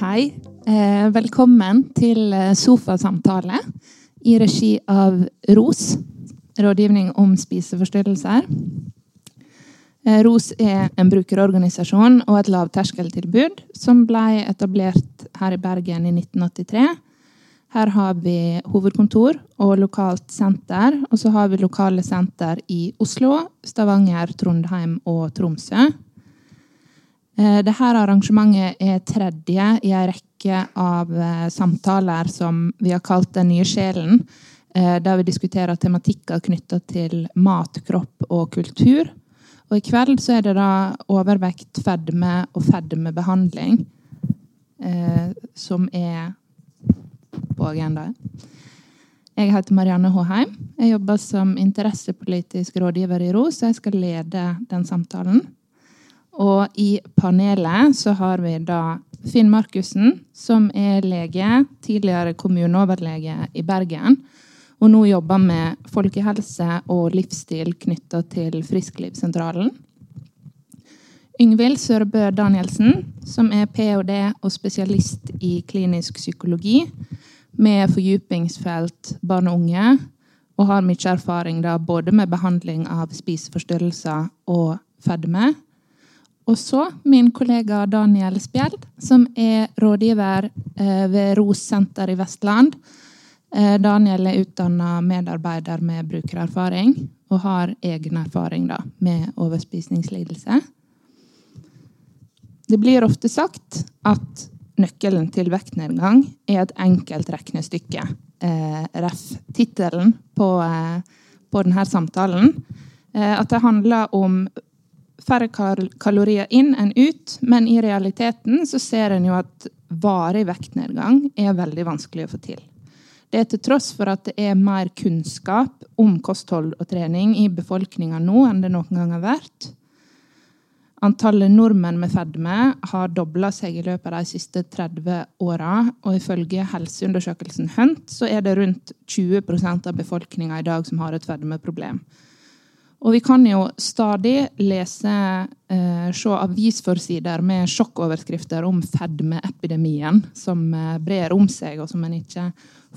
Hei. Eh, velkommen til eh, Sofasamtale i regi av ROS, Rådgivning om spiseforstyrrelser. Eh, ROS er en brukerorganisasjon og et lavterskeltilbud som ble etablert her i Bergen i 1983. Her har vi hovedkontor og lokalt senter, og så har vi lokale senter i Oslo, Stavanger, Trondheim og Tromsø. Eh, Dette arrangementet er tredje i en rekke av eh, samtaler som vi har kalt Den nye sjelen, eh, der vi diskuterer tematikker knytta til mat, kropp og kultur. Og i kveld så er det da overvekt, fedme og fedmebehandling som er på agendaen. Jeg heter Marianne Håheim. Jeg jobber som interessepolitisk rådgiver i ROS, og jeg skal lede den samtalen. Og i panelet så har vi da Finn Markussen, som er lege, tidligere kommuneoverlege i Bergen. Og nå jobber med folkehelse og livsstil knytta til Frisklivssentralen. Yngvild Sørbø Danielsen, som er ph.d. og spesialist i klinisk psykologi med fordypningsfelt barn og unge, og har mye erfaring da, både med behandling av spiseforstyrrelser og fedme. Og så min kollega Daniel Spjeld, som er rådgiver eh, ved ROS senter i Vestland. Eh, Daniel er utdanna medarbeider med brukererfaring og har egen erfaring da, med overspisningslidelse. Det blir ofte sagt at nøkkelen til vektnedgang er et enkelt regnestykke. Eh, ref. tittelen på, på denne samtalen. At det handler om færre kalorier inn enn ut, men i realiteten så ser en jo at varig vektnedgang er veldig vanskelig å få til. Det er til tross for at det er mer kunnskap om kosthold og trening i befolkninga nå enn det noen gang har vært. Antallet nordmenn med fedme har dobla seg i løpet av de siste 30 åra. Og ifølge helseundersøkelsen HUNT så er det rundt 20% av befolkninga i dag som har et fedmeproblem. Og vi kan jo stadig lese, eh, se avisforsider med sjokkoverskrifter om fedmeepidemien som eh, brer om seg, og som en ikke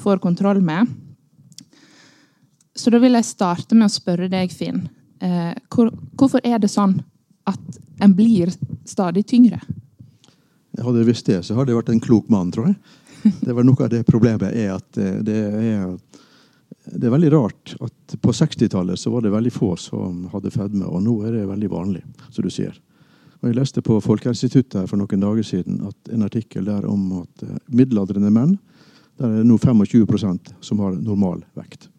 får kontroll med. Så da vil jeg starte med å spørre deg, Finn. Eh, hvor, hvorfor er det sånn at en blir stadig tyngre? Jeg hadde visst det, så hadde jeg vært en klok mann, tror jeg. Det var Noe av det problemet er at eh, det er det er veldig rart at på 60-tallet så var det veldig få som hadde fedme, og nå er det veldig vanlig, som du sier. Og Jeg leste på Folkehelseinstituttet for noen dager siden at en artikkel der om at eh, middelaldrende menn der er det nå 25% som har normal vekt.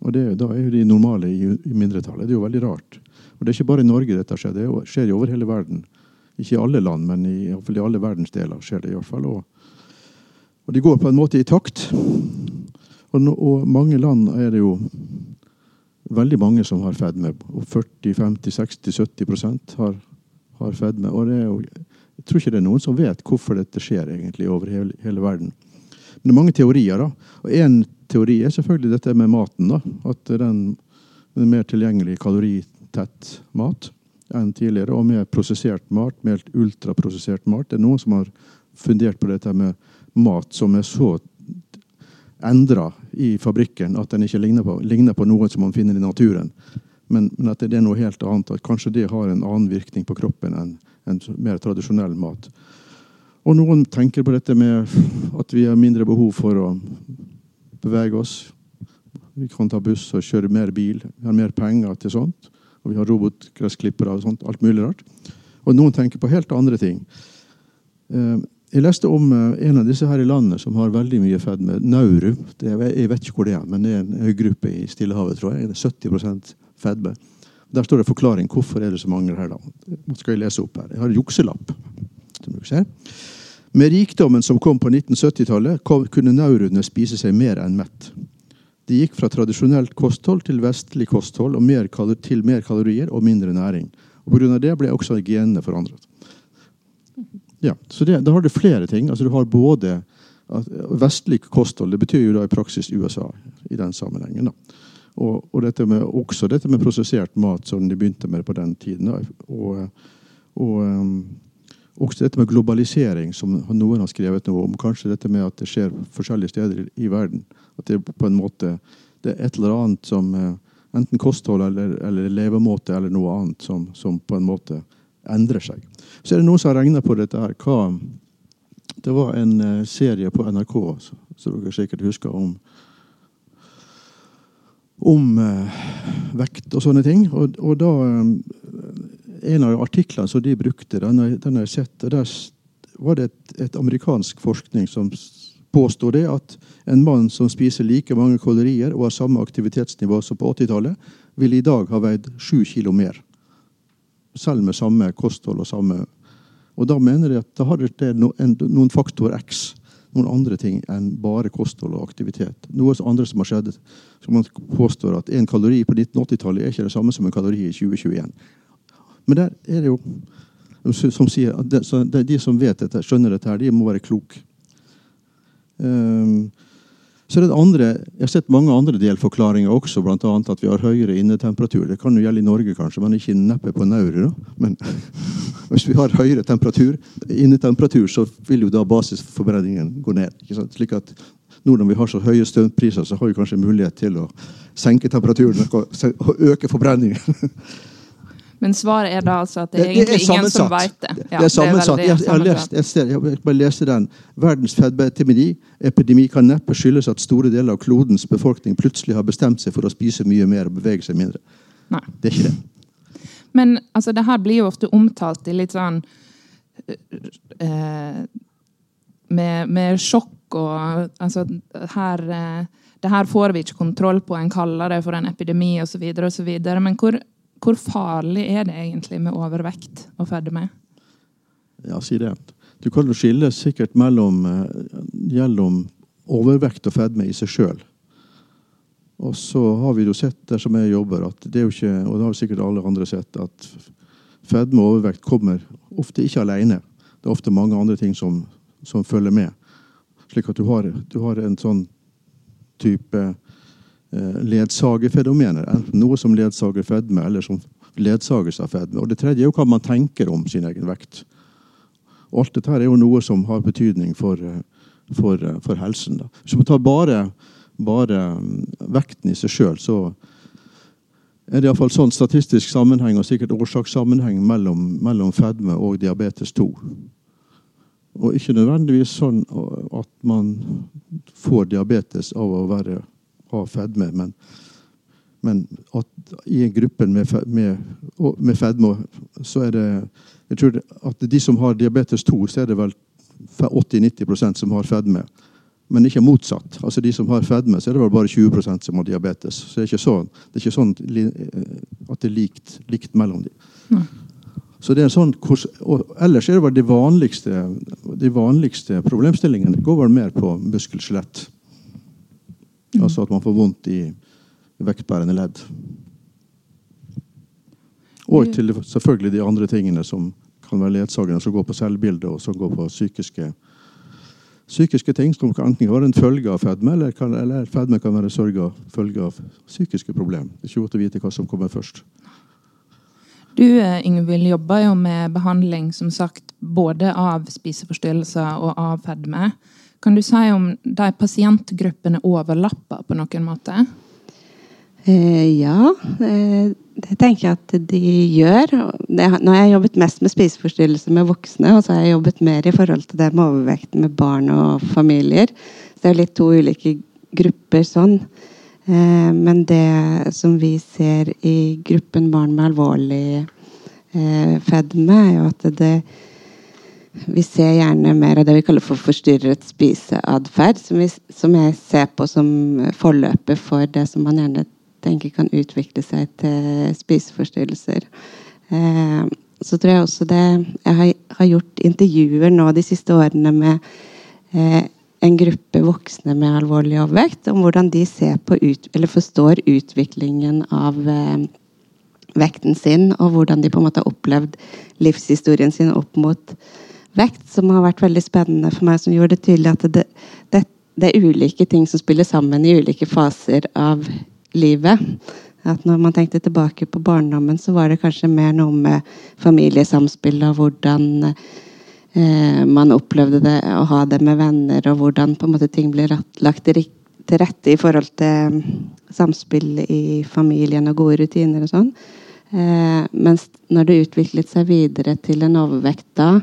Og det, Da er jo de normale i, i mindretallet. Det er jo veldig rart. Og Det er ikke bare i Norge dette skjer, det skjer jo over hele verden. Ikke i alle land, men i, i alle verdensdeler skjer det i hvert fall. Og, og de går på en måte i takt. Og, no, og mange land er det jo veldig mange som har fedme. Og 40-50-60-70% har, har fedme. Og det er jo, jeg tror ikke det er noen som vet hvorfor dette skjer egentlig over hele, hele verden. Men det er mange teorier. da. Og Én teori er selvfølgelig dette med maten. da. At den, er mer tilgjengelig kaloritett mat enn tidligere. Og mer prosessert mat, mer ultraprosessert mat. Det er noen som har fundert på dette med mat som er så endra i fabrikken at den ikke ligner på, ligner på, noe som man finner i naturen. Men, men, at det er noe helt annet. At kanskje det har en annen virkning på kroppen enn en mer tradisjonell mat. Og noen tenker på dette med at vi har mindre behov for å bevege oss. Vi kan ta buss og kjøre mer bil. Vi har mer penger til sånt. Og vi har robotgressklippere og sånt. Alt mulig rart. Og noen tenker på helt andre ting. Jeg leste om eh, en av disse her i landet som har veldig mye fedme. Nauru. Det, jeg vet ikke hvor det er, men det er en øygruppe i Stillehavet, tror jeg. Det er 70% fedme. Der står det forklaring. Hvorfor er det så mange her, da? Det skal jeg lese opp her. Jeg har en jukselapp. som du ser. Med rikdommen som kom på 1970-tallet, kunne nauruene spise seg mer enn mett. De gikk fra tradisjonelt kosthold til vestlig kosthold og mer til mer kalorier og mindre næring. Og Pga. det ble også genene forandret. Ja, så det, Da har du flere ting. Altså Du har både vestlig kosthold. Det betyr jo da i praksis USA i den sammenhengen. da. Og, og dette med, også dette med prosessert mat, som de begynte med på den tiden. Da. Og, og um, også dette med globalisering, som noen har skrevet noe om. Kanskje dette med at det skjer forskjellige steder i verden. At det på en måte det er et eller annet som eh, Enten kosthold eller, eller levemåte eller noe annet som, som, på en måte endrer seg. Så er det noen som har regna på dette her. Hva, det var en uh, serie på NRK som dere sikkert husker om om uh, vekt og sånne ting. Og, og da um, en av artiklene som de brukte, den har jeg sett. og Der var det et, et amerikansk forskning som påstår det at en mann som spiser like mange kalorier og har samme aktivitetsnivå som på 80-tallet, vil i dag ha veid sju kilo mer. Selv med samme kosthold og samme Og da mener de at da har det noen faktor X. Noen andre ting enn bare kosthold og aktivitet. Noe andre som har skjedd, som man påstår at en kalori på 1980-tallet er ikke det samme som en kalori i 2021. Men der er det jo som sier, de, de som vet dette, skjønner dette, her, de må være kloke. Um, så er det andre, Jeg har sett mange andre delforklaringer også, bl.a. at vi har høyere innetemperatur. Det kan jo gjelde i Norge, kanskje, men ikke neppe på Nauru. Men hvis vi har høyere temperatur, innetemperatur, så vil jo da basisforbrenningen gå ned. Slik at nå når vi har så høye strømpriser, så har vi kanskje mulighet til å senke temperaturen og øke forbrenningen. Men svaret er da altså at det er egentlig det er ingen som vet det. Ja, det er sammensatt. Jeg, jeg, har lest et sted, jeg bare leste den. Verdens fedmeepidemi kan neppe skyldes at store deler av klodens befolkning plutselig har bestemt seg for å spise mye mer og bevege seg mindre. Nei. Det er ikke det. Men altså, det her blir jo ofte omtalt i litt sånn uh, med, med, sjokk og altså her uh, det her får vi ikke kontroll på, en kaller det for en epidemi osv. Men hvor, hvor farlig er det egentlig med overvekt og fedme? Ja, si det. Du kan jo skille sikkert mellom, mellom eh, overvekt og fedme i seg sjøl. Og så har vi jo sett der som jeg jobber, at det er jo ikke, og det har sikkert alle andre sett, at fedme og overvekt kommer ofte ikke alene. Det er ofte mange andre ting som, som følger med. Slik at du har, du har en sånn type ledsagerfenomener. Enten noe som ledsager fedme, eller som ledsages av fedme. Og det tredje er jo hva man tenker om sin egen vekt. Og alt dette er jo noe som har betydning for, eh, for, eh, for helsen. Da. Hvis man tar bare, bare mm, vekten i seg sjøl, så er det iallfall sånn statistisk sammenheng og sikkert årsakssammenheng mellom, mellom fedme og diabetes 2. Og ikke nødvendigvis sånn at man får diabetes av å være har fedme. Men, men i en gruppe med, med, med, fedme, så er det Jeg tror at de som har diabetes 2, så er det vel 80-90% som har fedme. Men ikke motsatt. Altså De som har fedme, så er det vel bare 20% som har diabetes. Så det er ikke sånn, det er ikke sånn at det er likt, likt mellom dem. Så det er sånn, Ellers er det vel de vanligste, de vanligste problemstillingene går vel mer på muskel-skjelett. Mm. Altså at man får vondt i vektbærende ledd. Og til selvfølgelig de andre tingene som kan være ledsagende, som går på selvbildet, og som går på psykiske, psykiske ting som kan enten være en følge av fedme, eller, kan, eller fedme kan være sørga følge av psykiske problemer. Det er ikke godt å vite hva som kommer først. Du Ingevild, jobber jo med behandling som sagt, både av spiseforstyrrelser og av fedme. Kan du si om de pasientgruppene overlapper på noen måte? Eh, ja, eh, det tenker jeg at de gjør. Det, nå har jeg jobbet mest med spiseforstyrrelser med voksne, og så har jeg jobbet mer i forhold til det med overvekt med barn og familier. Så det er litt to ulike grupper sånn. Eh, men det som vi ser i gruppen barn med alvorlig fedme, er jo at det vi ser gjerne mer av det vi kaller for forstyrret spiseatferd, som, som, jeg ser på som forløpet for det som man gjerne tenker kan utvikle seg til spiseforstyrrelser. Eh, så tror jeg også det Jeg har, har, gjort intervjuer nå de siste årene med eh, en gruppe voksne med alvorlig overvekt, om hvordan de ser på ut, eller forstår utviklingen av eh, vekten sin, og hvordan de på en måte har opplevd livshistorien sin opp mot vekt, som har vært veldig spennende for meg, som gjorde det tydelig at det, det, det er ulike ting som spiller sammen i ulike faser av livet. At når man tenkte tilbake på barndommen, så var det kanskje mer noe med familiesamspill og hvordan eh, man opplevde det å ha det med venner, og hvordan måte ting blir lagt til rette i forhold til samspill i familien og gode rutiner og sånn. Eh, mens når det utviklet seg videre til en overvekt da,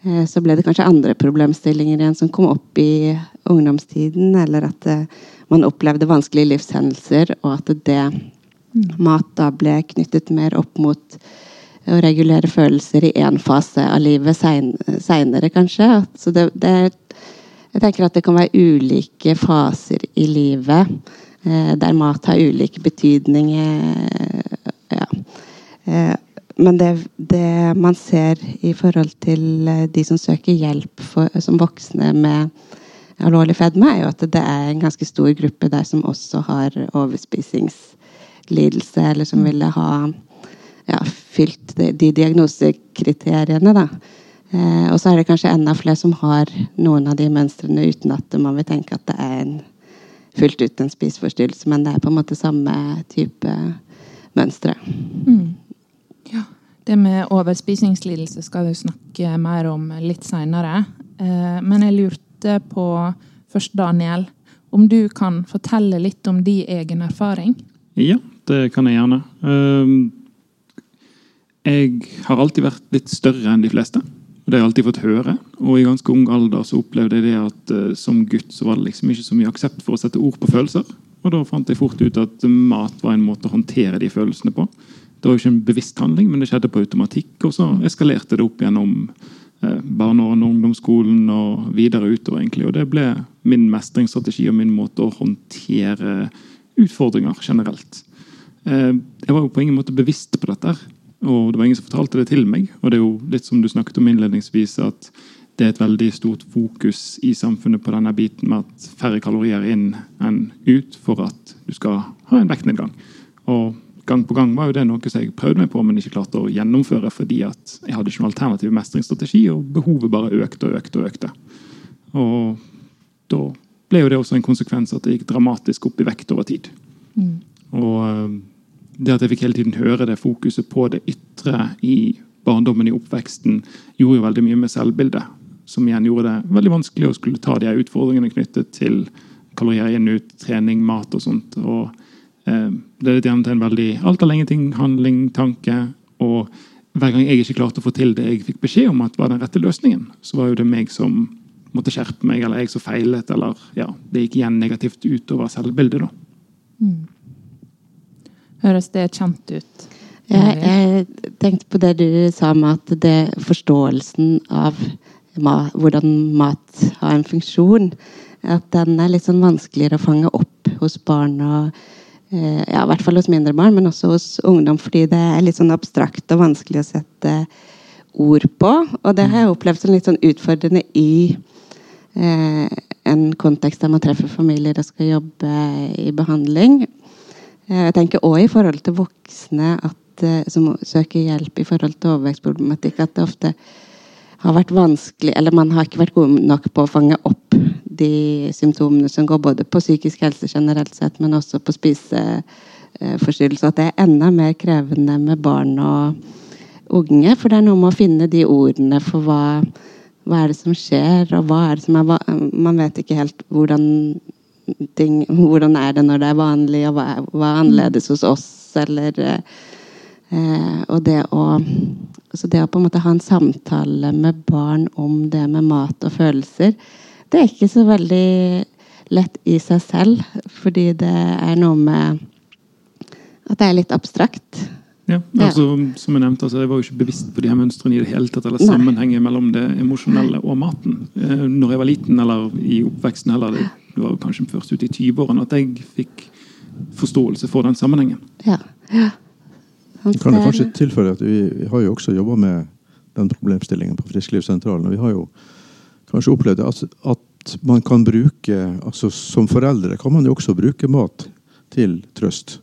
så ble det kanskje andre problemstillinger igjen som kom opp i ungdomstiden, eller at eh, man opplevde vanskelige livshendelser, og at det mat da ble knyttet mer opp mot å regulere følelser i én fase av livet seinere, kanskje. Så det, det, jeg tenker at det kan være ulike faser i livet eh, der mat har ulik betydning. Eh, ja. Eh, men det, det, man ser i forhold til eh, de som søker hjelp for, som voksne med alvorlig fedme, er jo at det er en ganske stor gruppe der som også har overspisingslidelse, eller som ville ha ja, fylt de, de diagnosekriteriene. da. Eh, og så er det kanskje enda flere som har noen av de mønstrene uten at man vil tenke at det er en, fullt ut en spiseforstyrrelse, men det er på en måte samme type mønstre. Mm. Det med overspisingslidelse skal vi snakke mer om litt seinere. Eh, men jeg lurte på først, Daniel, om du kan fortelle litt om din egen erfaring? Ja, det kan jeg gjerne. Ehm, jeg har alltid vært litt større enn de fleste. Det har jeg alltid fått høre. Og i ganske ung alder så opplevde jeg det at uh, som gutt så var det liksom ikke så mye aksept for å sette ord på følelser. Og da fant jeg fort ut at mat var en måte å håndtere de følelsene på. Det var jo ikke en bevisst handling, men det skjedde på automatikk. Og så eskalerte det opp gjennom barne- og ungdomsskolen og videre utover. egentlig. Og det ble min mestringsstrategi og min måte å håndtere utfordringer generelt. Uh, jeg var jo på ingen måte bevisst på dette. Og det var ingen som fortalte det til meg. Og det er jo litt som du snakket om innledningsvis, at det er et veldig stort fokus i samfunnet på denne biten med at færre kalorier inn enn ut for at du skal ha en vektnedgang. Og gang på gang var jo det noe som jeg prøvde meg på, men ikke klarte å gjennomføre fordi at jeg hadde ikke noen alternativ mestringsstrategi, og behovet bare økte og økte og økte. Og da ble jo det også en konsekvens at det gikk dramatisk opp i vekt over tid. Mm. Og eh, det at jeg fikk hele tiden høre det fokuset på det ytre i barndommen, i oppveksten, gjorde jo veldig mye med selvbildet. Som igjen gjorde det veldig vanskelig å skulle ta de utfordringene knyttet til kalorier inn, ut, trening, mat og sånt. Og eh, det litt gjerne til en veldig alt eller ingenting-handling, tanke. Og hver gang jeg ikke klarte å få til det jeg fikk beskjed om at var den rette løsningen, så var jo det meg som måtte skjerpe meg, eller jeg som feilet, eller ja, det gikk igjen negativt utover selvbildet. da. Mm. Høres det kjent ut? Jeg, jeg tenkte på det du sa med at det forståelsen av mat, hvordan mat har en funksjon, at den er litt sånn vanskeligere å fange opp hos barn og ja, I hvert fall hos mindre barn, men også hos ungdom, fordi det er litt sånn abstrakt og vanskelig å sette ord på. Og det har jeg opplevd som litt sånn utfordrende i eh, en kontekst der man treffer familier og skal jobbe i behandling. Eh, jeg tenker òg i forhold til voksne at, eh, som søker hjelp i forhold til overvektsproblematikk, at det ofte har vært vanskelig Eller man har ikke vært god nok på å fange opp de symptomene som går både på psykisk helse generelt sett, men også på spiseforstyrrelser. At det er enda mer krevende med barn og unge. For det er noe med å finne de ordene for hva, hva er det som skjer, og hva er det som er Man vet ikke helt hvordan ting Hvordan er det når det er vanlig, og hva er, hva er annerledes hos oss? Eller eh, Og det å så det å på en måte ha en samtale med barn om det med mat og følelser, det er ikke så veldig lett i seg selv. Fordi det er noe med at det er litt abstrakt. Ja, altså, som Jeg nevnte, altså, jeg var jo ikke bevisst på de her mønstrene i det hele tatt, eller sammenhengen mellom det emosjonelle og maten. Eh, når jeg var liten, eller i oppveksten eller Det det var kanskje først ute i 20-årene at jeg fikk forståelse for den sammenhengen. Ja, ja. Kan jeg kanskje tilføye at Vi, vi har jo også jobba med den problemstillingen på Frisklivssentralen. og Vi har jo kanskje opplevd at, at man kan bruke altså Som foreldre kan man jo også bruke mat til trøst.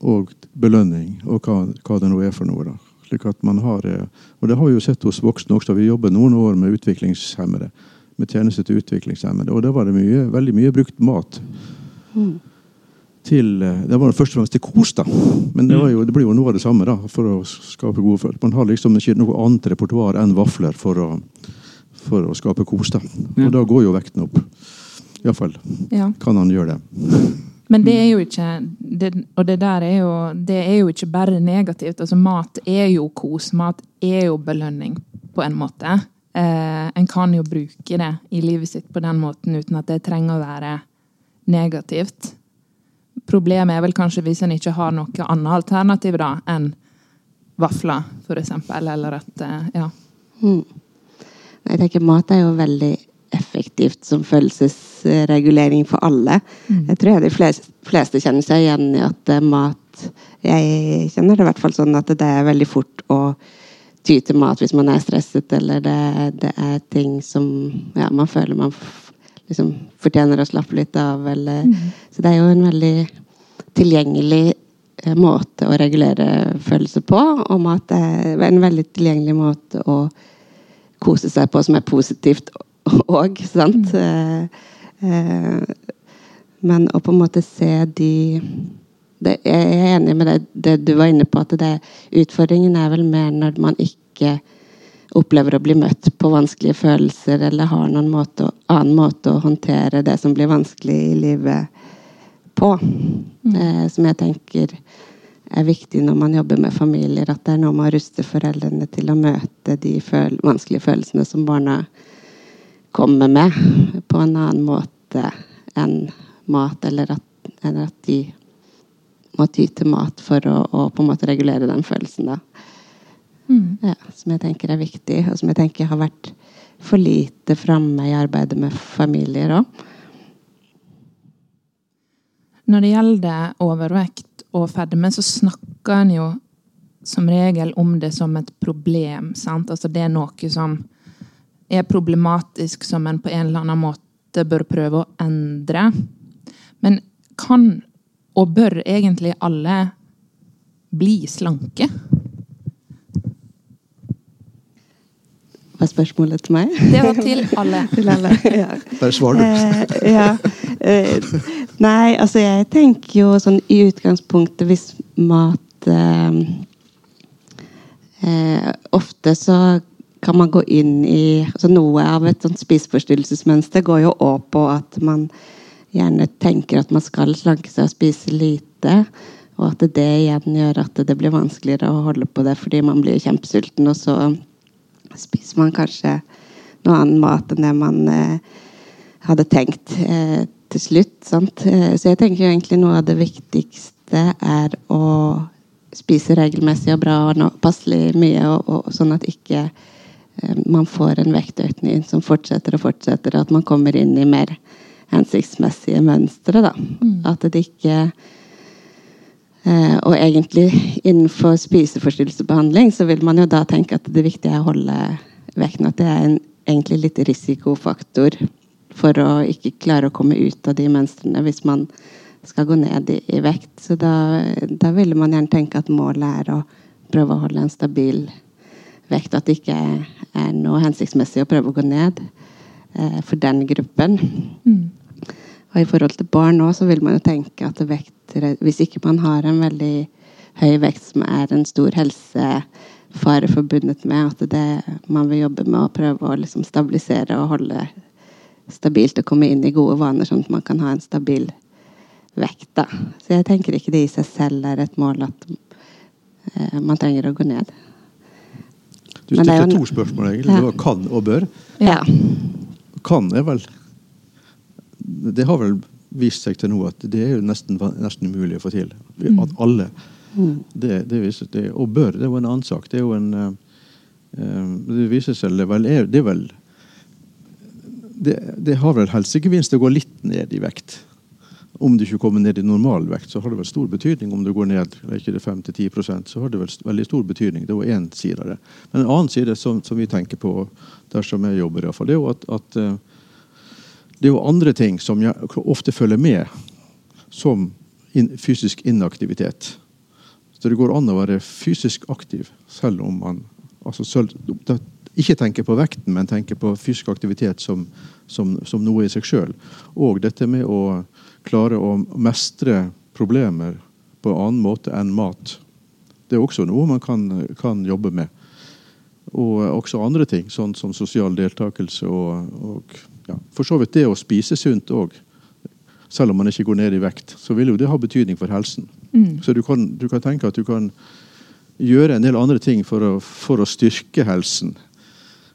Og belønning, og hva, hva det nå er for noe. da. Slik at man har, eh, og Det har vi jo sett hos voksne også. Vi jobber noen år med utviklingshemmede med tjeneste til utviklingshemmede. Og da var det mye, veldig mye brukt mat. Mm. Til eh, Det var først og fremst til kos, da. Men det, var jo, det blir jo noe av det samme da, for å skape gode følelser. Man har liksom ikke noe annet repertoar enn vafler for å, for å skape kos. da. Ja. Og da går jo vekten opp. Iallfall Ja. kan han gjøre det. Men det er jo ikke det, Og det der er jo Det er jo ikke bare negativt. Altså, mat er jo kos. Mat er jo belønning, på en måte. Eh, en kan jo bruke det i livet sitt på den måten uten at det trenger å være negativt. Problemet er vel kanskje hvis en ikke har noe annet alternativ da enn vafler, eksempel. Eller at eh, Ja. Mm. Jeg tenker Mat er jo veldig effektivt som følelsesregulering for alle. Jeg tror de fleste, fleste kjenner seg igjen i at eh, mat Jeg kjenner det i hvert fall sånn at det er veldig fort å ty til mat hvis man er stresset, eller det, det er ting som ja, man føler man f liksom fortjener å slappe litt av. Eller, Så det er jo en veldig tilgjengelig eh, måte å regulere følelser på. Og mat er en veldig tilgjengelig måte å kose seg på som er positivt òg, sant? Mm. eh, men å på en måte se de det, Jeg er enig med det, det du var inne på, at det, utfordringen er vel mer når man ikke opplever å bli møtt på vanskelige følelser, eller har noen måte, annen måte å håndtere det som blir vanskelig i livet på. Eh, som jeg tenker er viktig når man jobber med familier. At det er noe med å ruste foreldrene til å møte de føl vanskelige følelsene som barna kommer med, på en annen måte enn mat, eller at, eller at de må ty til mat for å, å på en måte regulere den følelsen. da. Mm. Ja, som jeg tenker er viktig, og som jeg tenker har vært for lite framme i arbeidet med familier òg. Når det gjelder overvekt og fedme, så snakker en jo som regel om det som et problem. Sant? Altså det er noe som er problematisk, som en på en eller annen måte bør prøve å endre. Men kan og bør egentlig alle bli slanke? Var spørsmålet til meg? Det var til alle. til alle. Ja. Bare svar, du. Eh, ja. Eh, nei, altså jeg tenker jo sånn i utgangspunktet hvis mat eh, eh, Ofte så kan man gå inn i altså Noe av et sånt spiseforstyrrelsesmønster går jo òg på at man gjerne tenker at man skal slanke seg og spise lite. Og at det igjen gjør at det blir vanskeligere å holde på det fordi man blir kjempesulten, og så spiser man kanskje noe annen mat enn det man eh, hadde tenkt eh, til slutt. Sant? Eh, så jeg tenker egentlig noe av det viktigste er å spise regelmessig og bra og passelig mye, og, og, sånn at ikke eh, man får en vektøkning som fortsetter og fortsetter, og at man kommer inn i mer hensiktsmessige mønstre. Da. At det ikke og egentlig innenfor spiseforstyrrelsesbehandling så vil man jo da tenke at det viktige er å holde vekten. At det er en egentlig litt risikofaktor for å ikke klare å komme ut av de mønstrene hvis man skal gå ned i, i vekt. Så da, da ville man gjerne tenke at målet er å prøve å holde en stabil vekt. At det ikke er, er noe hensiktsmessig å prøve å gå ned eh, for den gruppen. Og i forhold til barn nå, så vil man jo tenke at vekt Hvis ikke man har en veldig høy vekt som er en stor helsefare forbundet med, at det man vil jobbe med å prøve å liksom stabilisere og holde stabilt og komme inn i gode vaner, sånn at man kan ha en stabil vekt. da. Så jeg tenker ikke det i seg selv er et mål at eh, man trenger å gå ned. Du stilte jo to spørsmål, egentlig. Ja. Det var kan og bør. Ja. Kan er vel Det har vel vist seg til nå at det er jo nesten, nesten umulig å få til. At alle det, det viser, det, Og bør, det er jo en annen sak. Det er jo en eh, Det viser seg det vel er, det er vel det, det har vel helsegevinst å gå litt ned i vekt. Om du ikke kommer ned i normalvekt, så har det vel stor betydning om du går ned eller ikke det 5-10% så har det vel veldig stor betydning. Det var én side av det. Men en annen side som, som vi tenker på dersom jeg jobber, i hvert fall, det er jo at, at eh, det er jo andre ting som jeg ofte følger med, som fysisk inaktivitet. Så det går an å være fysisk aktiv selv om man altså, selv, ikke tenker på vekten, men tenker på fysisk aktivitet som, som, som noe i seg sjøl. Og dette med å klare å mestre problemer på en annen måte enn mat. Det er også noe man kan, kan jobbe med. Og også andre ting, sånn som sosial deltakelse og, og ja, for så vidt det å spise sunt òg. Selv om man ikke går ned i vekt, så vil jo det ha betydning for helsen. Mm. Så du kan, du kan tenke at du kan gjøre en del andre ting for å, for å styrke helsen.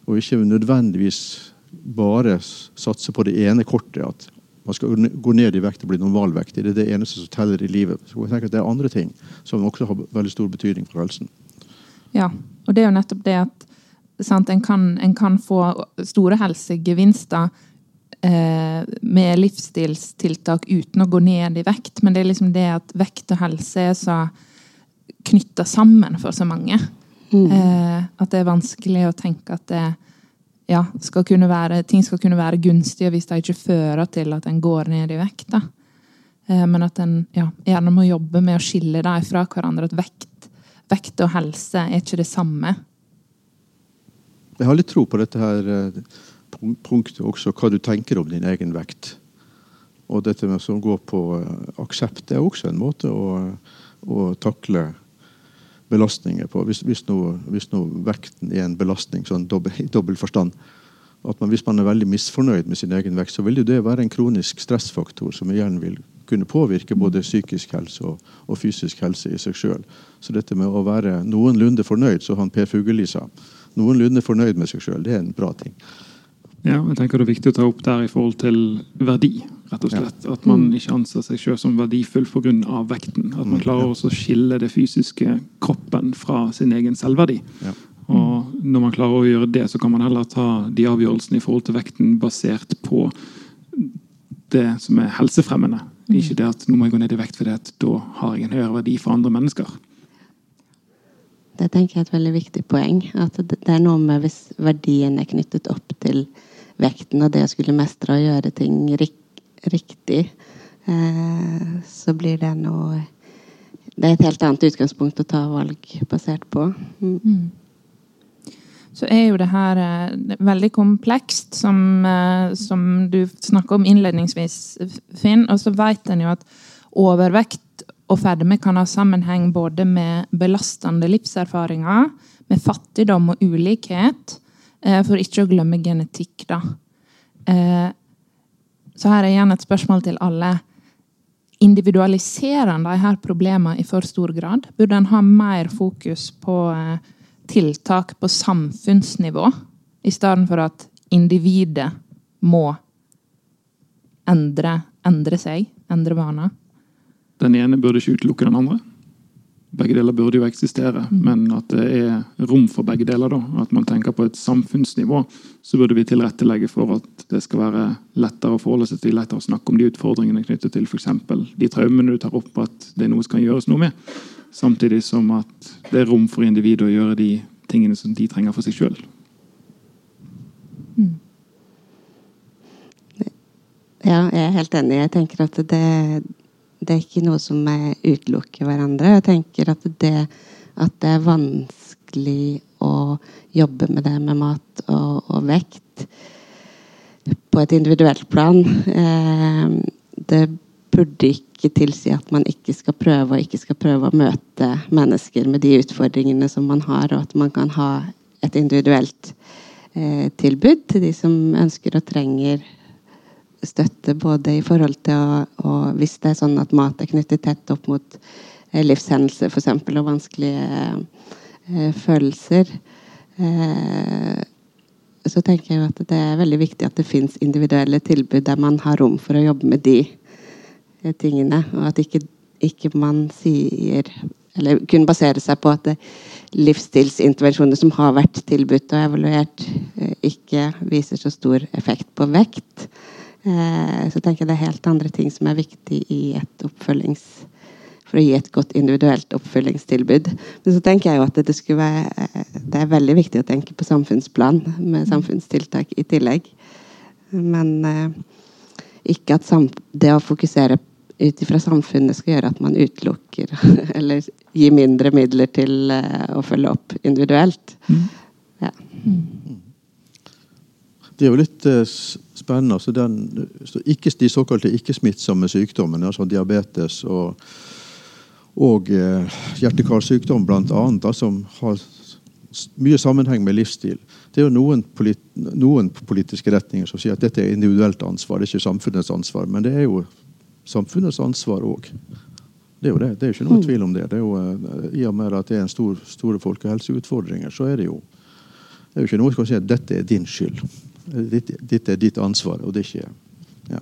Og ikke nødvendigvis bare satse på det ene kortet. At man skal gå ned i vekt og bli normalvektig. Det er det eneste som teller i livet. Så jeg tenker at Det er andre ting som også har veldig stor betydning for helsen. Ja, og det er jo nettopp det at sant, en, kan, en kan få store helsegevinster eh, med livsstilstiltak uten å gå ned i vekt, men det er liksom det at vekt og helse er så knytta sammen for så mange. Eh, at det er vanskelig å tenke at det ja, skal kunne være, ting skal kunne være gunstige hvis det ikke fører til at en går ned i vekt. da. Eh, men at en ja, gjerne må jobbe med å skille dem fra hverandre. At vekt, vekt og helse er ikke det samme. Jeg har litt tro på dette her eh, punktet også, hva du tenker om din egen vekt. Og dette med som går på eh, aksept, er også en måte å, å takle belastninger på. Hvis, hvis, nå, hvis nå vekten er en belastning sånn dobbel, i dobbel forstand. At man, hvis man er veldig misfornøyd med sin egen vekt, så vil jo det være en kronisk stressfaktor som igjen vil kunne påvirke både psykisk helse og, og fysisk helse i seg sjøl. Så dette med å være noenlunde fornøyd, som han Per Fugelli sa, noenlunde fornøyd med seg sjøl, det er en bra ting. Ja, jeg tenker Det er viktig å ta opp der i forhold til verdi. rett og slett. At man ikke anser seg selv som verdifull pga. vekten. At man klarer også å skille det fysiske kroppen fra sin egen selvverdi. Ja. Og Når man klarer å gjøre det, så kan man heller ta de avgjørelsene i forhold til vekten basert på det som er helsefremmende. Ikke det at nå må jeg gå ned i vekt fordi at da har jeg en høyere verdi for andre mennesker. Det tenker jeg er et veldig viktig poeng. At det er noe med hvis verdien er knyttet opp til vekten og det å skulle mestre og gjøre ting rik riktig, eh, så blir det noe Det er et helt annet utgangspunkt å ta valg basert på. Mm. så er jo det her eh, veldig komplekst, som, eh, som du snakka om innledningsvis, Finn. Og så vet en jo at overvekt og fedme kan ha sammenheng både med belastende livserfaringer, med fattigdom og ulikhet, eh, for ikke å glemme genetikk, da. Eh, Så her er igjen et spørsmål til alle. Individualiserer en her problemene i for stor grad? Burde en ha mer fokus på eh, tiltak på samfunnsnivå, i stedet for at individet må endre, endre seg, endre vaner? Den ene burde ikke utelukke den andre. Begge deler burde jo eksistere, men at det er rom for begge deler. da. At man tenker på et samfunnsnivå, så burde vi tilrettelegge for at det skal være lettere å forholde seg til, lettere å snakke om de utfordringene knyttet til f.eks. de traumene du tar opp, at det er noe som kan gjøres noe med. Samtidig som at det er rom for individet å gjøre de tingene som de trenger for seg sjøl. Ja, jeg er helt enig. Jeg tenker at det, det er ikke noe som er utelukker hverandre. Jeg tenker at det, at det er vanskelig å jobbe med det med mat og, og vekt på et individuelt plan. Eh, det burde ikke tilsi at man ikke skal prøve og ikke skal prøve å møte mennesker med de utfordringene som man har, og at man kan ha et individuelt eh, tilbud til de som ønsker og trenger støtte både i forhold til å, å Hvis det er sånn at mat er knyttet tett opp mot eh, livshendelser f.eks. og vanskelige eh, følelser, eh, så tenker jeg at det er veldig viktig at det fins individuelle tilbud der man har rom for å jobbe med de eh, tingene, og at ikke, ikke man sier eller kun baserer seg på at det, livsstilsintervensjoner som har vært tilbudt og evaluert, eh, ikke viser så stor effekt på vekt. Eh, så tenker jeg det er helt andre ting som er viktig i et oppfølgings for å gi et godt individuelt oppfølgingstilbud. Men så tenker jeg jo at det, være, eh, det er veldig viktig å tenke på samfunnsplan med samfunnstiltak i tillegg. Men eh, ikke at sam det å fokusere ut ifra samfunnet skal gjøre at man utelukker eller gir mindre midler til å følge opp individuelt. Ja. Det er jo litt eh, spennende. Altså den, så ikke, de såkalte ikke-smittsomme sykdommene, altså diabetes og, og eh, hjerte-karsykdom bl.a., som har mye sammenheng med livsstil. Det er jo noen, polit, noen politiske retninger som sier at dette er individuelt ansvar, det er ikke samfunnets ansvar. Men det er jo samfunnets ansvar òg. Det er jo det. Det er ikke noe tvil om det. det jo, eh, I og med at det er en stor, store folkehelseutfordringer, så er det jo det er jo ikke noe som kan si at dette er din skyld. Ditt- Dette er ditt ansvar, og det er ikke ja.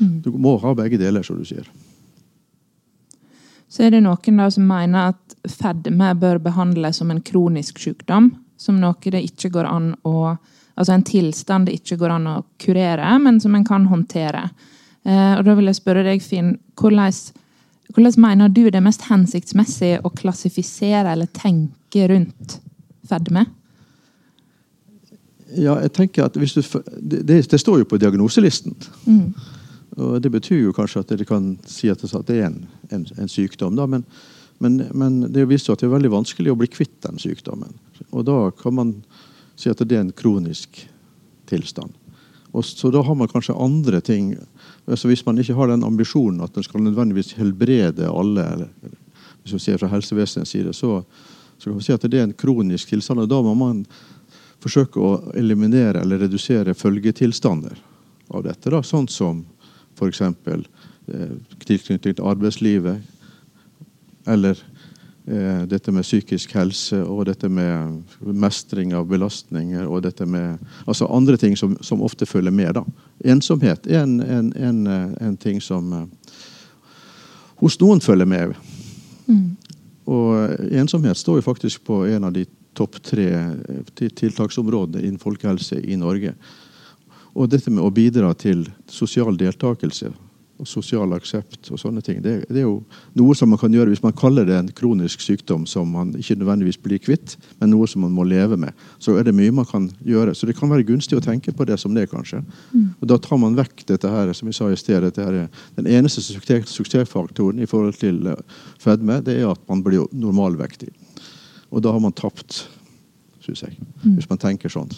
Du må ha begge deler, som du sier. Så er det noen da som mener at fedme bør behandles som en kronisk sykdom. Som noe det ikke går an å Altså en tilstand det ikke går an å kurere, men som en kan håndtere. Eh, og da vil jeg spørre deg, Finn, hvordan, hvordan mener du det er mest hensiktsmessig å klassifisere eller tenke rundt fedme? Ja, jeg tenker at hvis du, det, det, står jo på diagnoselisten. Og Det betyr jo kanskje at det kan si at det, er en, en, en sykdom. Da, men, men, men det viser at det er veldig vanskelig å bli kvitt den sykdommen. Og da kan man si at det er en kronisk tilstand. Og så da har man kanskje andre ting altså Hvis man ikke har den ambisjonen at man skal nødvendigvis helbrede alle, eller, hvis man ser fra helsevesenets side, så, så kan man si at det er en kronisk tilstand. og Da må man forsøke å eliminere eller redusere følgetilstander av dette. Da, sånn som f.eks. Eh, tilknytning til arbeidslivet, eller eh, dette med psykisk helse, og dette med mestring av belastninger, og dette med altså andre ting som, som ofte følger med. da. Ensomhet er en, en, en, eh, en ting som eh, hos noen følger med. Og ensomhet står jo faktisk på en av de topp tre eh, til- tiltaksområdene innen folkehelse i Norge. Og dette med å bidra til sosial deltakelse og sosial aksept og sånne ting, det, det er jo noe som man kan gjøre hvis man kaller det en kronisk sykdom som man ikke nødvendigvis blir kvitt, men noe som man må leve med. Så er det mye man kan gjøre. Så det kan være gunstig å tenke på det som det, kanskje. Og da tar man vekk dette her, som vi sa i sted, her, den eneste suksessfaktoren i forhold til eh, fedme, det er at man blir normalvektig. Og da har man tapt, syns jeg. Hvis man tenker sånn.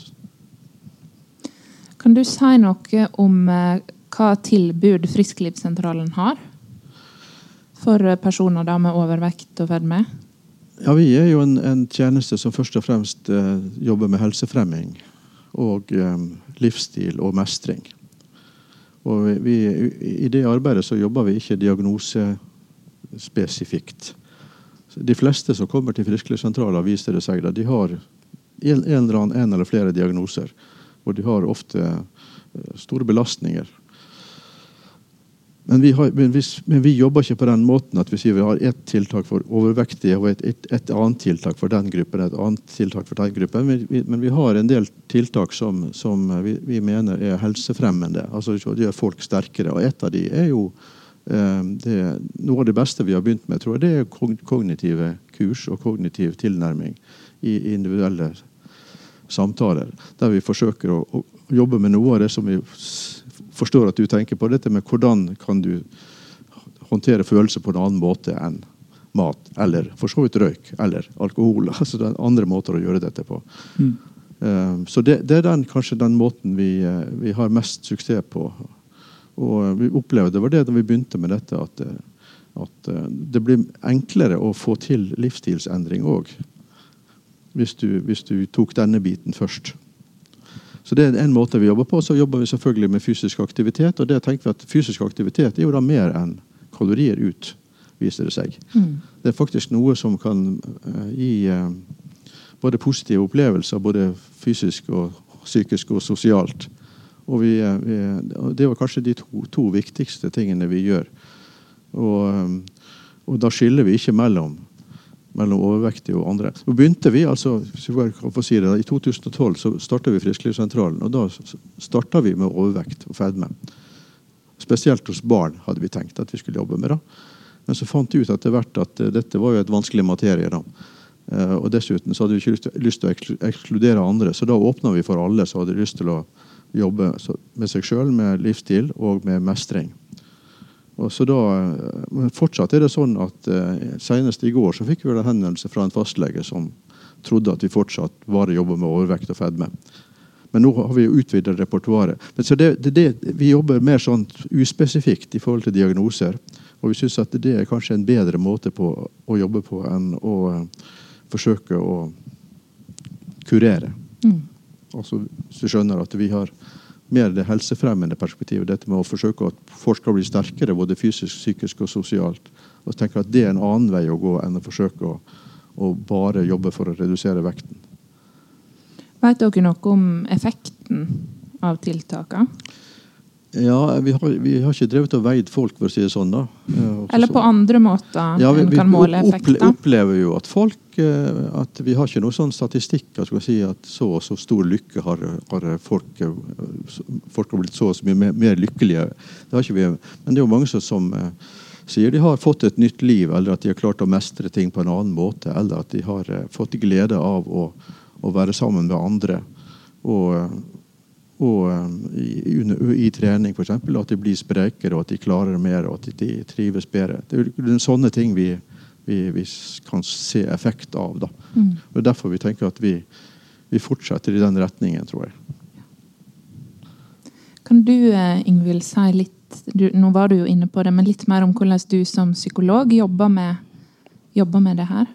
Kan du si noe om eh, hva tilbud Frisklivssentralen har for eh, personer da med overvekt og fedme? Ja, Vi er jo en, en tjeneste som først og fremst eh, jobber med helsefremming og eh, livsstil og mestring. Og vi, vi, I det arbeidet så jobber vi ikke diagnosespesifikt. De fleste som kommer til Frisklivssentraler, viser det seg at de har en, eller annen en eller flere diagnoser. Og de har ofte eh, store belastninger. Men vi, har, men, vi, men vi jobber ikke på den måten at vi sier vi har ett tiltak for overvektige og et, et, et annet tiltak for den gruppen. et annet tiltak for den gruppen. Men vi, men vi har en del tiltak som, som vi, mener er helsefremmende. altså gjør folk sterkere. Og et av de er jo det, Noe av det beste vi har begynt med, tror jeg, det er kognitive kurs og kognitiv tilnærming i individuelle samtaler. Der vi forsøker å, å jobbe med noe av det som vi forstår at du tenker på. Dette med hvordan kan du håndtere følelser på en annen måte enn mat, eller for så vidt røyk, eller alkohol. altså Det er andre måter å gjøre dette på. Eh, Så det, det er den, kanskje den måten vi, eh, vi har mest suksess på. Og vi opplevde, det var det da vi begynte med dette, at, at eh, det blir enklere å få til livsstilsendring òg. Hvis, du- hvis du tok denne biten først. Så det er en måte vi jobber på. Så jobber vi selvfølgelig med fysisk aktivitet. Og det tenker vi at fysisk aktivitet er jo da mer enn kalorier ut, viser det seg. Det er faktisk noe som kan eh, gi eh, både positive opplevelser, både fysisk og psykisk og sosialt. Og vi, eh, vi, det var kanskje de to, to viktigste tingene vi gjør. Og, eh, og da skiller vi ikke mellom mellom overvektige og andre. Så begynte vi altså, si det, I 2012 så starta vi Frisklivssentralen. og Da starta vi med overvekt og fedme. Spesielt hos barn hadde vi tenkt at vi skulle jobbe med. det. Men så fant vi ut etter hvert at eh, dette var jo et vanskelig materie. da. Og dessuten så hadde vi ikke lyst til, å ekskludere andre, så da åpna vi for alle som hadde lyst til å jobbe med seg sjøl, med livsstil og med mestring. Og så da, eh, men fortsatt er det sånn at eh, Senest i går så fikk vi en henvendelse fra en fastlege som trodde at vi fortsatt bare jobber med overvekt og fedme. Men nå har vi utvidet repertoaret. Men så det, det, det, vi jobber mer sånn uspesifikt i forhold til diagnoser. Og vi syns at det er kanskje en bedre måte på å jobbe på enn å uh, forsøke å kurere. Mm. Altså, så skjønner at vi har mer det helsefremmende perspektivet. Dette med å forsøke at folk skal bli sterkere både fysisk, psykisk og sosialt. Og tenker at Det er en annen vei å gå enn å forsøke å, å bare jobbe for å redusere vekten. Vet dere noe om effekten av tiltakene? Ja, vi har, vi har, ikke drevet og veid folk, for å si det sånn. da. Eller på andre måter ja, vi, en kan måle effekter? Vi opplever jo at folk eh, at Vi har ikke noe sånn statistikk at, si at så og så stor lykke har, har folk eh, Folk har blitt så og så mye mer, mer, lykkelige. Det har ikke vi. Men det er jo mange som, som eh, sier de har fått et nytt liv, eller at de har klart å mestre ting på en annen måte, eller at de har fått glede av å, å være sammen med andre. Og og um, i, i, trening f.eks. At de blir sprekere, og at de klarer mer og at de trives bedre. Det er sånne ting vi, vi, vi kan se effekt av. Da. Mm. Og Det er derfor vi tenker at vi, vi, fortsetter i den retningen, tror jeg. Kan du eh, Ingvild, si litt du, Nå var du jo inne på det, men litt mer om hvordan du som psykolog jobber med, jobber med det her?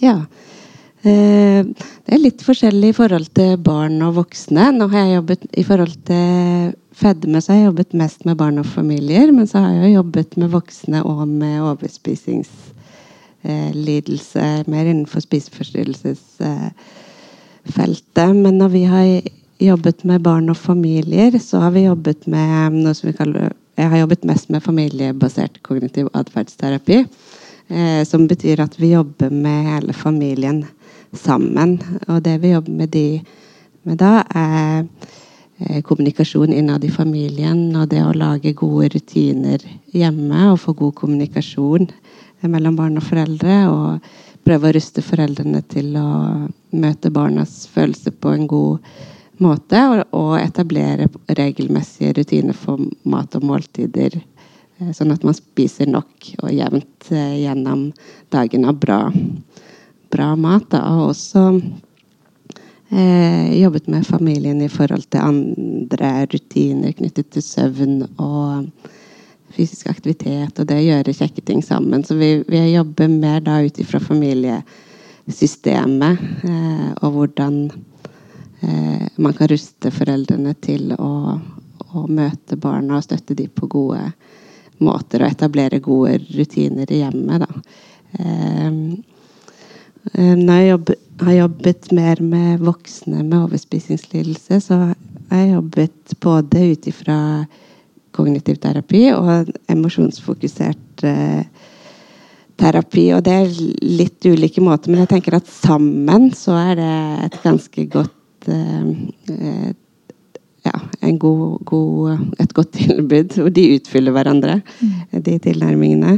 Ja, Eh, det er litt forskjellig i forhold til barn og voksne. Nå har jeg jobbet I forhold til fedme så har jeg jobbet mest med barn og familier. Men så har jeg jobbet med voksne og med overspisingslidelse. Mer innenfor spiseforstyrrelsesfeltet. Men når vi har jobbet med barn og familier, så har vi jobbet med noe som vi kaller Jeg har jobbet mest med familiebasert kognitiv atferdsterapi. Eh, som betyr at vi jobber med hele familien sammen. Og det vi jobber med, de, med da, er eh, kommunikasjon innad i familien og det å lage gode rutiner hjemme og få god kommunikasjon mellom barn og foreldre. Og prøve å ruste foreldrene til å møte barnas følelser på en god måte. Og, etablere regelmessige rutiner for mat og måltider. Eh, sånn at man spiser nok og jevnt eh, gjennom dagen av bra bra mat. Da, og også eh, jobbet med familien i forhold til andre rutiner knyttet til søvn og fysisk aktivitet og det å gjøre kjekke ting sammen. Så vi, vi jobber mer da ut ifra familiesystemet eh, og hvordan eh, man kan ruste foreldrene til å, å møte barna og støtte dem på gode måter og etablere gode rutiner i hjemmet. da. Eh, når jeg jobb, har jobbet mer med voksne med overspisingslidelse, så har jeg jobbet både ut ifra kognitiv terapi og emosjonsfokusert eh, terapi. Og det er litt ulike måter, men jeg tenker at sammen så er det et ganske godt eh, eh ja, god, god, et godt tilbud. Og de utfyller hverandre, mm. de tilnærmingene.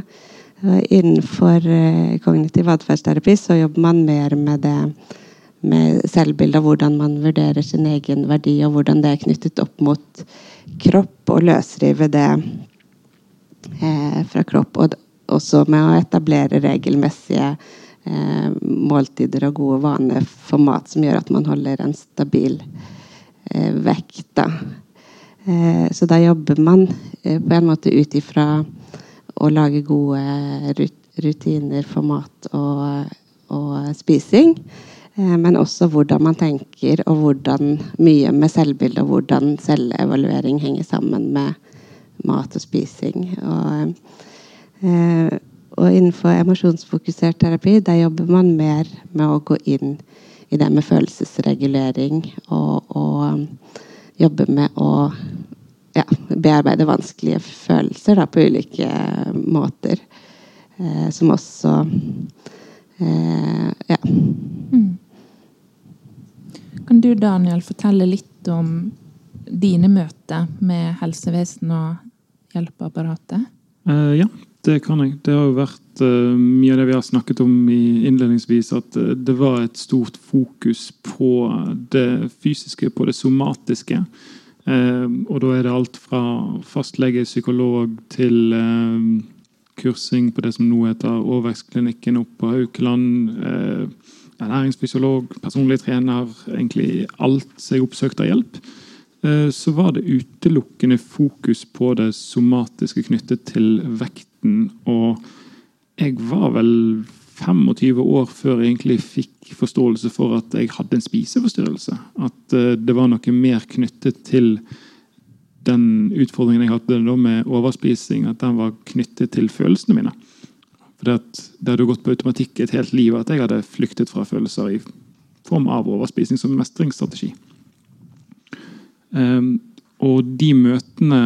Innenfor eh, kognitiv atferdsterapi så jobber man mer med det med selvbildet, hvordan man vurderer sin egen verdi, og hvordan det er knyttet opp mot kropp, og løsrive det eh, fra kropp. Og også med å etablere regelmessige eh, måltider og gode vaner for mat som gjør at man holder en stabil vekt. Så da jobber man på en måte ut ifra å lage gode rutiner for mat og, og spising. Eh, men også hvordan man tenker, og hvordan mye med selvbilde og hvordan selvevaluering henger sammen med mat og spising. Og, eh, og innenfor emosjonsfokusert terapi der jobber man mer med å gå inn i det med følelsesregulering og, og jobbe med å ja, bearbeide vanskelige følelser da, på ulike måter. Eh, som også eh, Ja. Mm. Kan du, Daniel, fortelle litt om dine møter med helsevesen og hjelpeapparatet? Uh, ja, det kan jeg. Det har jo vært uh, mye av det vi har snakket om i innledningsvis, at uh, det var et stort fokus på det fysiske, på det somatiske. Ehm, og da er det alt fra fastlege, psykolog til ehm, kursing på det som nå heter Overvekstklinikken oppe på Haukeland. Eh, ernæringsfysiolog, personlig trener, egentlig alt som jeg oppsøkte av hjelp, så var det utelukkende fokus på det somatiske knyttet til vekten. Og jeg var vel 25 år før jeg egentlig fikk forståelse for at jeg hadde en spiseforstyrrelse. At eh, det var noe mer knyttet til den utfordringen jeg hadde med overspising, at den var knyttet til følelsene mine. For det, hadde gått på automatikk et helt liv at jeg hadde flyktet fra følelser i form av overspising som mestringsstrategi. Um, og de møtene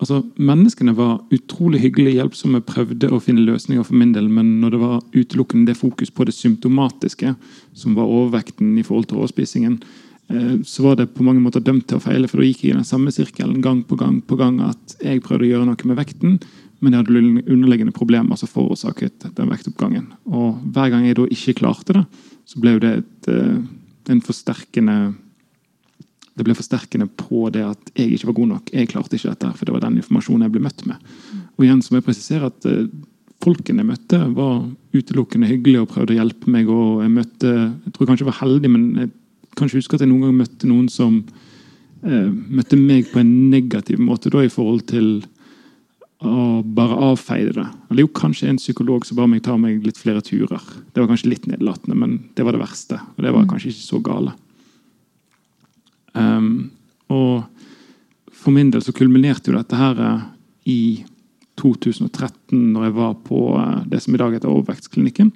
altså Menneskene var utrolig hyggelige, hjelpsomme, prøvde å finne løsninger for min del, men når det var utelukkende det fokus på det symptomatiske, som var overvekten i forhold til overspisingen, uh, så var det på mange måter dømt til å feile, for da gikk jeg i den samme sirkelen gang på gang på gang at jeg prøvde å gjøre noe med vekten, men jeg hadde underliggende problemer som forårsaket den vektoppgangen. Og hver gang jeg da ikke klarte det, så ble det et, eh, en forsterkende det ble forsterkende på det at jeg ikke var god nok. Jeg klarte ikke dette, for det var den informasjonen jeg ble møtt med. Og igjen så må jeg presisere at uh, Folkene jeg møtte, var utelukkende hyggelige og prøvde å hjelpe meg. og Jeg møtte, jeg tror kanskje jeg var heldig, men jeg kan ikke huske at jeg noen gang møtte noen som eh, møtte meg på en negativ måte da i forhold til å bare avfeide det. Eller jo, kanskje en psykolog som ba meg ta meg litt flere turer. Det var kanskje litt nedlatende, men det var det verste. Og det var mm. kanskje ikke så gale. Um, og for min del så kulminerte jo dette her eh, i 2013, når jeg var på eh, det som i dag heter Overvektsklinikken.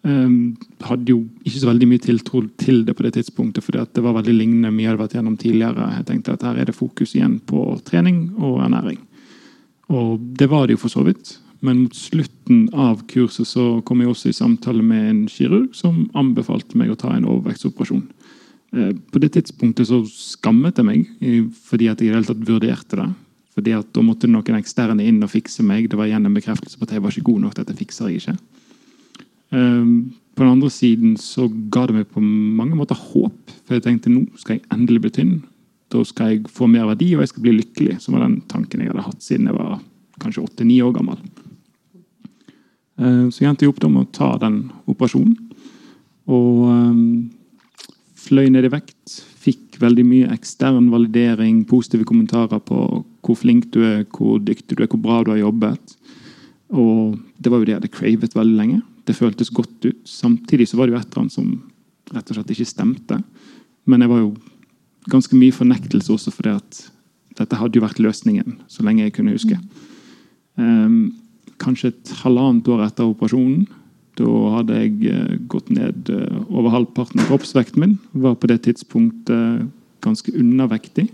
Um, hadde jo ikke så veldig mye tiltro til det på det tidspunktet, fordi det var veldig lignende mye jeg hadde vært gjennom tidligere. Jeg tenkte at her er det fokus igjen på trening og ernæring. Og det var det jo for så vidt. Men mot slutten av kurset så kom jeg også i samtale med en kirurg som anbefalte meg å ta en overvektsoperasjon. Eh, på det tidspunktet så skammet jeg meg fordi at jeg i det hele tatt vurderte det. Fordi at Da måtte noen eksterne inn og fikse meg. Det var igjen en bekreftelse på at jeg var ikke god nok. Dette fikser jeg ikke. Eh, på den andre siden så ga det meg på mange måter håp. For jeg tenkte nå skal jeg endelig bli tynn. Da skal jeg få mer verdi, og jeg skal bli lykkelig. Som var den tanken jeg hadde hatt siden jeg var kanskje åtte-ni år gammel. Eh, så jeg endte opp med å ta den operasjonen. Og um, fløy ned i vekt. Fikk veldig mye ekstern validering, positive kommentarer på hvor flink du er, hvor dyktig du er, hvor bra du har jobbet. Og det var jo det jeg hadde cravet veldig lenge. Det føltes godt ut. Samtidig så var det jo et eller annet som rett og slett ikke stemte. Men jeg var jo ganske mye fornektelse også fordi at dette hadde jo vært løsningen så lenge jeg kunne huske. Um, kanskje et halvannet år etter operasjonen. Da hadde jeg uh, gått ned uh, over halvparten av kroppsvekten min. Var på det tidspunktet uh, ganske undervektig.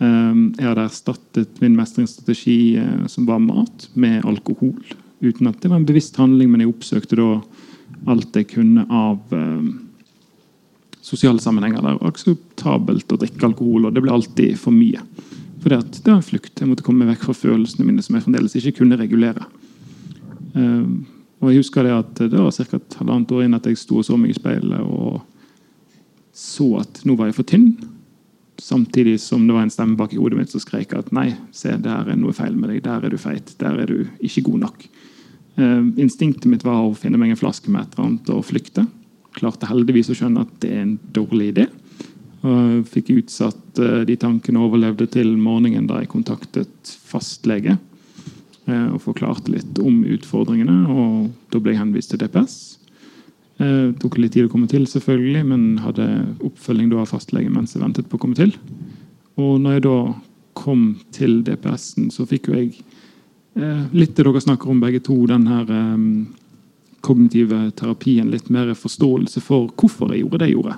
Um, jeg hadde erstattet min mestringsstrategi, som var mat, med alkohol. Uten at det var en bevisst handling, men jeg oppsøkte da alt jeg kunne av sosiale sammenhenger var akseptabelt å drikke alkohol, og det ble alltid for mye. For det, det var en flukt. Jeg måtte komme meg vekk fra følelsene mine, som jeg fremdeles ikke kunne regulere. Og jeg husker Det at det var ca. et halvannet år inn at jeg sto og så meg i speilet og så at nå var jeg for tynn. Samtidig som det var en stemme bak i hodet mitt som skrek at nei, se, der er noe feil med deg. Der er du feit. Der er du ikke god nok. Uh, instinktet mitt var å finne meg en flaske med et eller annet og flykte klarte heldigvis å skjønne at det er en dårlig idé. Fikk utsatt eh, de tankene og overlevde til morgenen da jeg kontaktet fastlege eh, og forklarte litt om utfordringene. og Da ble jeg henvist til DPS. Eh, tok litt tid å komme til, selvfølgelig, men hadde oppfølging av fastlege mens jeg ventet på å komme til. Og når jeg da kom til DPS-en, så fikk jo jeg litt det dere snakker om begge to, den her kognitive terapien litt mer forståelse for hvorfor jeg gjorde det jeg gjorde.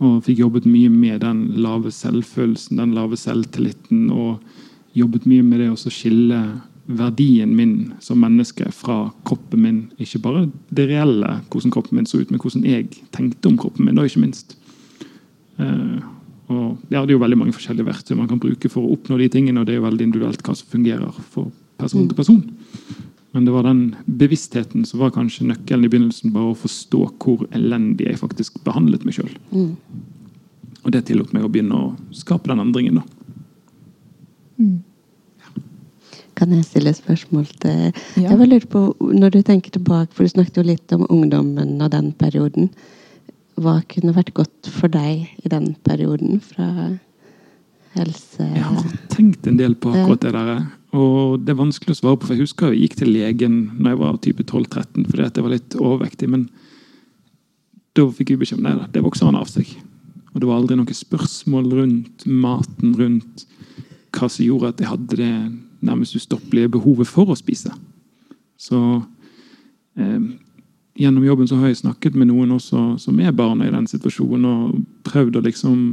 Og fikk jobbet mye med den lave selvfølelsen, den lave selvtilliten. Og jobbet mye med det å skille verdien min som menneske fra kroppen min. Ikke bare det reelle, hvordan kroppen min så ut, men hvordan jeg tenkte om kroppen min. og ikke minst. Uh, og ja, Det er jo veldig mange forskjellige verktøy man kan bruke for å oppnå de tingene, og det er jo veldig individuelt hva som fungerer for person til person. Men det var den bevisstheten som var kanskje nøkkelen i begynnelsen. Bare å forstå hvor elendig jeg faktisk behandlet meg sjøl. Mm. Og det tillot meg å begynne å skape den endringen, da. Mm. Kan jeg stille spørsmål til ja. Jeg bare lurer på, Når du tenker tilbake, for du snakket jo litt om ungdommen og den perioden. hva kunne vært godt for deg i den perioden fra helse... Jeg har tenkt en del på akkurat det der. Og det er vanskelig å svare på, for jeg husker jeg gikk til legen når jeg var type 12-13 fordi at jeg var litt overvektig. Men da fikk jeg beskjed om det. Det vokser han av seg. Og det var aldri noen spørsmål rundt maten, rundt hva som gjorde at jeg hadde det nærmest ustoppelige behovet for å spise. Så eh, gjennom jobben så har jeg snakket med noen også som er barna i den situasjonen, og prøvd å liksom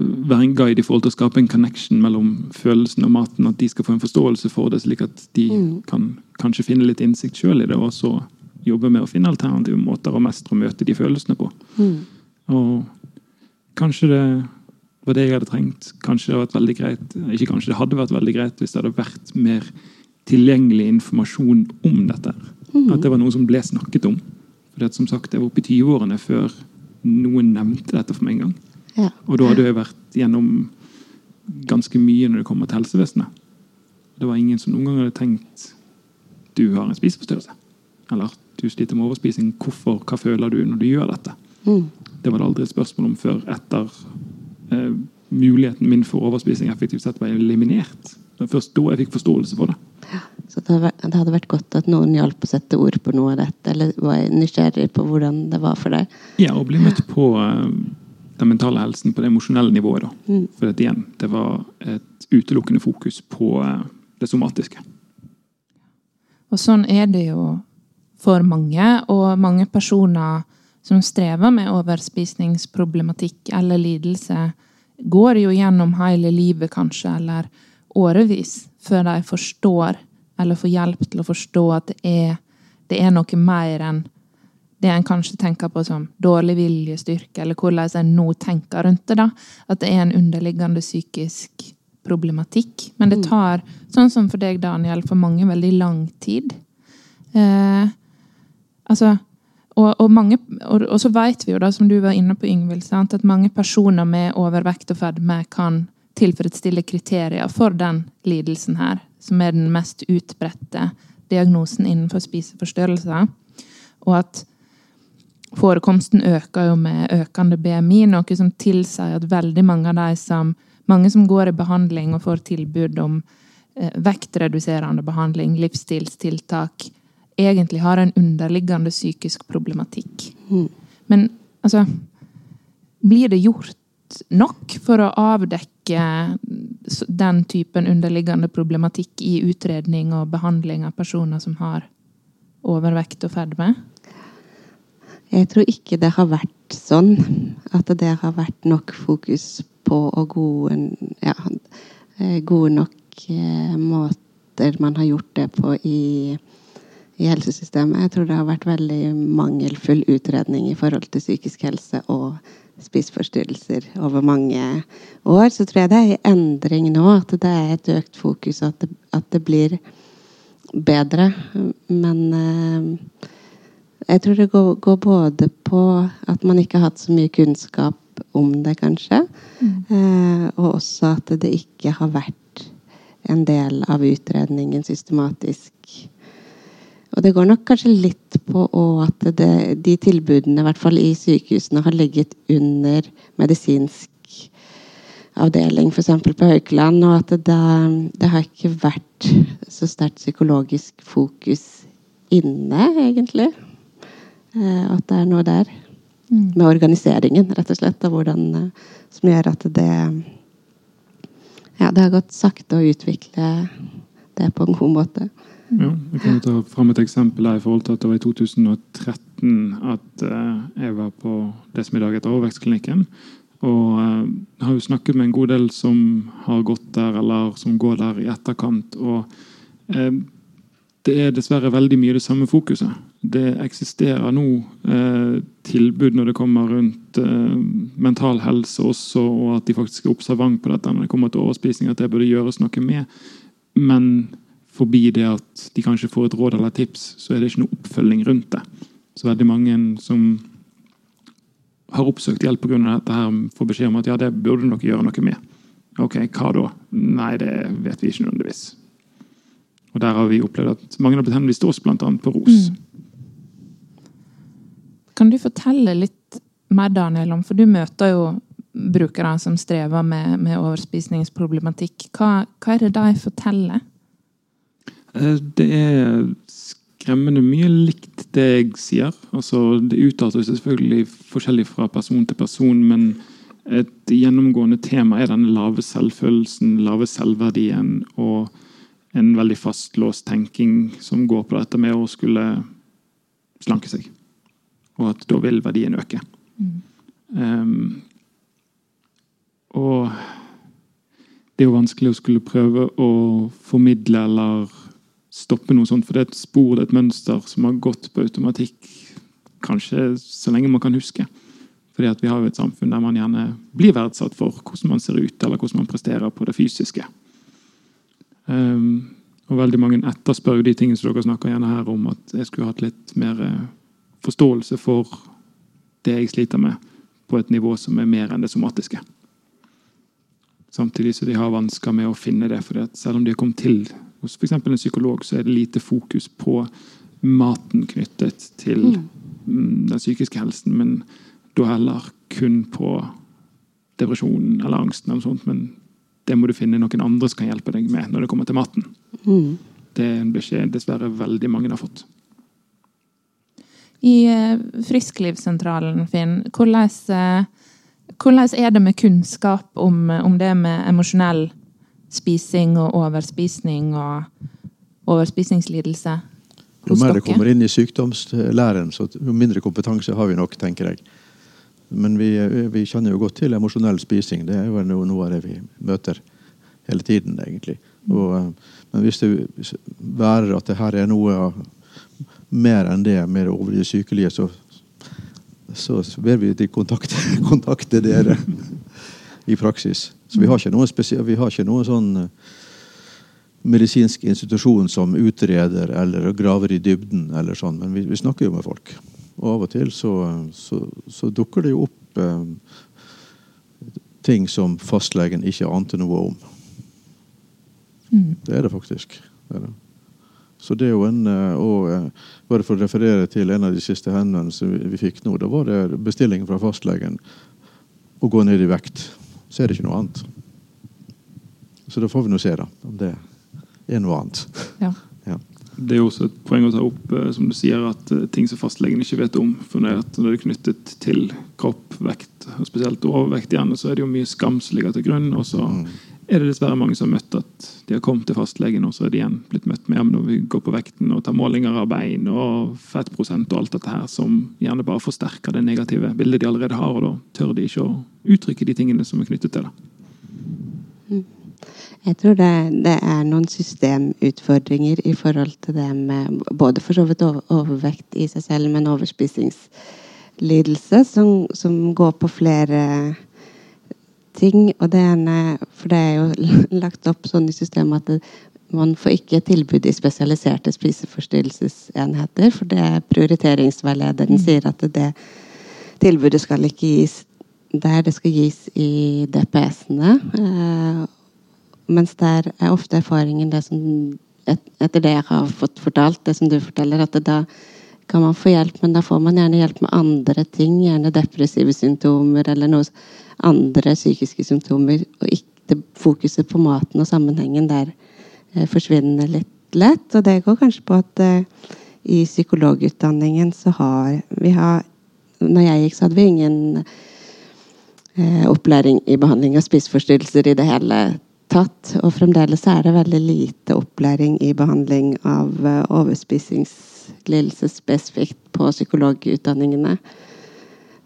være en guide i forhold til å skape en connection mellom følelsen og maten. At de skal få en forståelse for det, slik at de mm. kan kanskje finne litt innsikt sjøl i det. Og så jobbe med å finne alternative måter å mestre og møte de følelsene på. Mm. Og kanskje det var det jeg hadde trengt. Kanskje det hadde vært veldig greit ikke kanskje det hadde vært veldig greit hvis det hadde vært mer tilgjengelig informasjon om dette. Mm. At det var noe som ble snakket om. For det, som sagt, Jeg var oppe i 20-årene før noen nevnte dette for meg en gang. Ja. Og da hadde jeg vært gjennom ganske mye når det kommer til helsevesenet. Det var ingen som noen gang hadde tenkt du har en spiseforstyrrelse. Eller du sliter med overspising. Hvorfor? Hva føler du når du gjør dette? Mm. Det var det aldri et spørsmål om før etter eh, muligheten min for overspising effektivt sett var eliminert. Det var først da jeg fikk forståelse for det. Ja, så det hadde vært godt at noen hjalp å sette ord på noe av dette, eller var nysgjerrig på hvordan det var for deg? Ja, å bli møtt på eh, den mentale helsen på det emosjonelle nivået. da. Mm. For at igjen, det var et utelukkende fokus på eh, det somatiske. Og sånn er det jo for mange, og mange personer som strever med overspisningsproblematikk eller lidelse, går jo gjennom hele livet, kanskje, eller årevis, før de forstår, eller får hjelp til å forstå at det er, det er noe mer enn det en kanskje tenker på som dårlig viljestyrke, eller hvordan en nå tenker rundt det. da, At det er en underliggende psykisk problematikk. Men det mm. tar, sånn som for deg, Daniel, for mange veldig lang tid. Eh, altså, og, og, mange, og, og, så vet vi jo, da, som du var inne på, Yngvild, at mange personer med overvekt og fedme kan tilfredsstille kriterier for den lidelsen her, som er den mest utbredte diagnosen innenfor spiseforstyrrelser. Og at Forekomsten øker jo med økende BMI, noe som tilsier at veldig mange av de som, mange som går i behandling og får tilbud om eh, vektreduserende behandling, livsstilstiltak, egentlig har en underliggende psykisk problematikk. Mm. Men altså Blir det gjort nok for å avdekke den typen underliggende problematikk i utredning og behandling av personer som har overvekt og fedme? Jeg tror ikke det har vært sånn at det har vært nok fokus på og gode, ja, gode nok eh, måter man har gjort det på i, i, helsesystemet. Jeg tror det har vært veldig mangelfull utredning i forhold til psykisk helse og spiseforstyrrelser over mange år. Så tror jeg det er en endring nå, at det er et økt fokus, at det, at det blir bedre. Men eh, jeg tror det går, går, både på at man ikke har hatt så mye kunnskap om det, kanskje. Mm. Eh, og også at det ikke har vært en del av utredningen systematisk. Og det går nok kanskje litt på at det, de tilbudene, i hvert fall i sykehusene, har ligget under medisinsk avdeling, f.eks. på Haukeland. Og at det, det har ikke vært så sterkt psykologisk fokus inne, egentlig. Eh, at det er noe der mm. med organiseringen, rett og slett. Og hvordan, eh, som gjør at det Ja, det har gått sakte å utvikle det på en god måte. Ja, jeg kan ta fram et eksempel her i forhold til at det var i 2013 at eh, jeg var på det som i dag heter Overvekstklinikken. Og jeg har jo snakket med en god del som har gått der, eller som går der i etterkant. Og det er dessverre veldig mye det samme fokuset. Det eksisterer nå eh, tilbud når det kommer rundt eh, mental helse også, og at de faktisk er observant på dette når det kommer til overspising, at det burde gjøres noe med. Men forbi det at de kanskje får et råd eller tips, så er det ikke noe oppfølging rundt det. Så veldig mange som har oppsøkt hjelp pga. dette, her får beskjed om at ja, det burde dere gjøre noe med. Ok, hva da? Nei, det vet vi ikke nødvendigvis. Og der har vi opplevd at mange har blitt henvist til oss, bl.a. på ROS. Mm. Kan du fortelle litt mer, Daniel, om For du møter jo brukere som strever med, med overspisningsproblematikk. Hva, hva, er det de forteller? Eh, det er skremmende mye likt det jeg sier. Altså, det uttaler seg selvfølgelig forskjellig fra person til person, men et gjennomgående tema er den lave selvfølelsen, lave selvverdien og en veldig fastlåst tenking som går på dette med å skulle slanke seg. Og at da vil verdien øke. Mm. Um, og det er jo vanskelig å skulle prøve å formidle eller stoppe noe sånt, for det er et spor, det er et mønster som har gått på automatikk kanskje så lenge man kan huske. Fordi at vi har jo et samfunn der man gjerne blir verdsatt for hvordan man ser ut, eller hvordan man presterer på det fysiske. Um, og veldig mange etterspør de tingene som dere snakker gjerne her om, at jeg skulle hatt litt mer eh, forståelse for det jeg sliter med, på et nivå som er mer enn det somatiske. Samtidig så de har vansker med å finne det. for Selv om de har kommet til hos f.eks. en psykolog, så er det lite fokus på maten knyttet til mm. mm. den psykiske helsen. Men da heller kun på depresjonen eller angsten. eller sånt, Men det må du finne noen andre som kan hjelpe deg med når det kommer til maten. Mm. Det er en beskjed dessverre veldig mange har fått. I eh, Frisklivssentralen, Finn, hvordan eh, hvordan er det med kunnskap om, om det med emosjonell spising og overspisning og overspisingslidelse? Jo mer det kommer inn i sykdomslæren, så jo mindre kompetanse har vi nok, tenker jeg. Men vi, vi kjenner jo godt til emosjonell spising. Det er jo noe av det vi møter hele tiden, egentlig. Og, men hvis det værer at det her er noe mer enn det, med det overlige sykelige, så så ber vi de kontakte, kontakte dere i praksis. Så vi har ikke noen, vi har ikke noen sånn eh, medisinsk institusjon som utreder eller graver i dybden, eller sånn, men vi, vi snakker jo med folk. Og av og til så, så, så dukker det jo opp eh, ting som fastlegen ikke ante noe om. Mm. Det er det faktisk. Det er det. Så det er jo en, eh, og eh, Bare for å referere til en av de siste henvendelsene vi fikk nå. Da var det bestilling fra fastlegen å gå ned i vekt. Så er det ikke noe annet. Så da får vi nå se da, om det er noe annet. Ja. ja. Det er jo også et poeng å ta opp, eh, som du sier, at ting som fastlegen ikke vet om. for Når det er knyttet til kropp, vekt, og spesielt overvekt, igjen, så er det jo mye skam som ligger til grunn. og så mm er det dessverre mange som har møtt at de har kommet til fastlegen, og så er de igjen blitt møtt med ja, når vi går på vekten og tar målinger av bein og fettprosent og alt dette her, som gjerne bare forsterker det negative bildet de allerede har, og da tør de ikke å uttrykke de tingene som er knyttet til det. Mm. Jeg tror det, det, er noen systemutfordringer i forhold til det med både for så vidt overvekt i seg selv, men overspisingslidelse, som, som går på flere ting. Og det ene, for det er jo lagt opp sånn i systemet at det, man får ikke tilbud i spesialiserte spiseforstyrrelsesenheter. For det prioriteringsveilederen mm. sier at det tilbudet skal ikke gis der, det skal gis i DPS-ene. Eh, mens der er ofte erfaringen det som et, etter det jeg har fått fortalt, det som du forteller, at det da kan man få hjelp, men da får man gjerne hjelp med andre ting. Gjerne depressive symptomer eller noe andre psykiske symptomer. Og ikke fokuset på maten og sammenhengen der eh, forsvinner litt lett. Og det går kanskje på at eh, i psykologutdanningen så har vi har Når jeg gikk, så hadde vi ingen eh, opplæring i behandling av spiseforstyrrelser i det hele tatt. Og fremdeles er det veldig lite opplæring i behandling av uh, overspisingslidelse spesifikt på psykologutdanningene.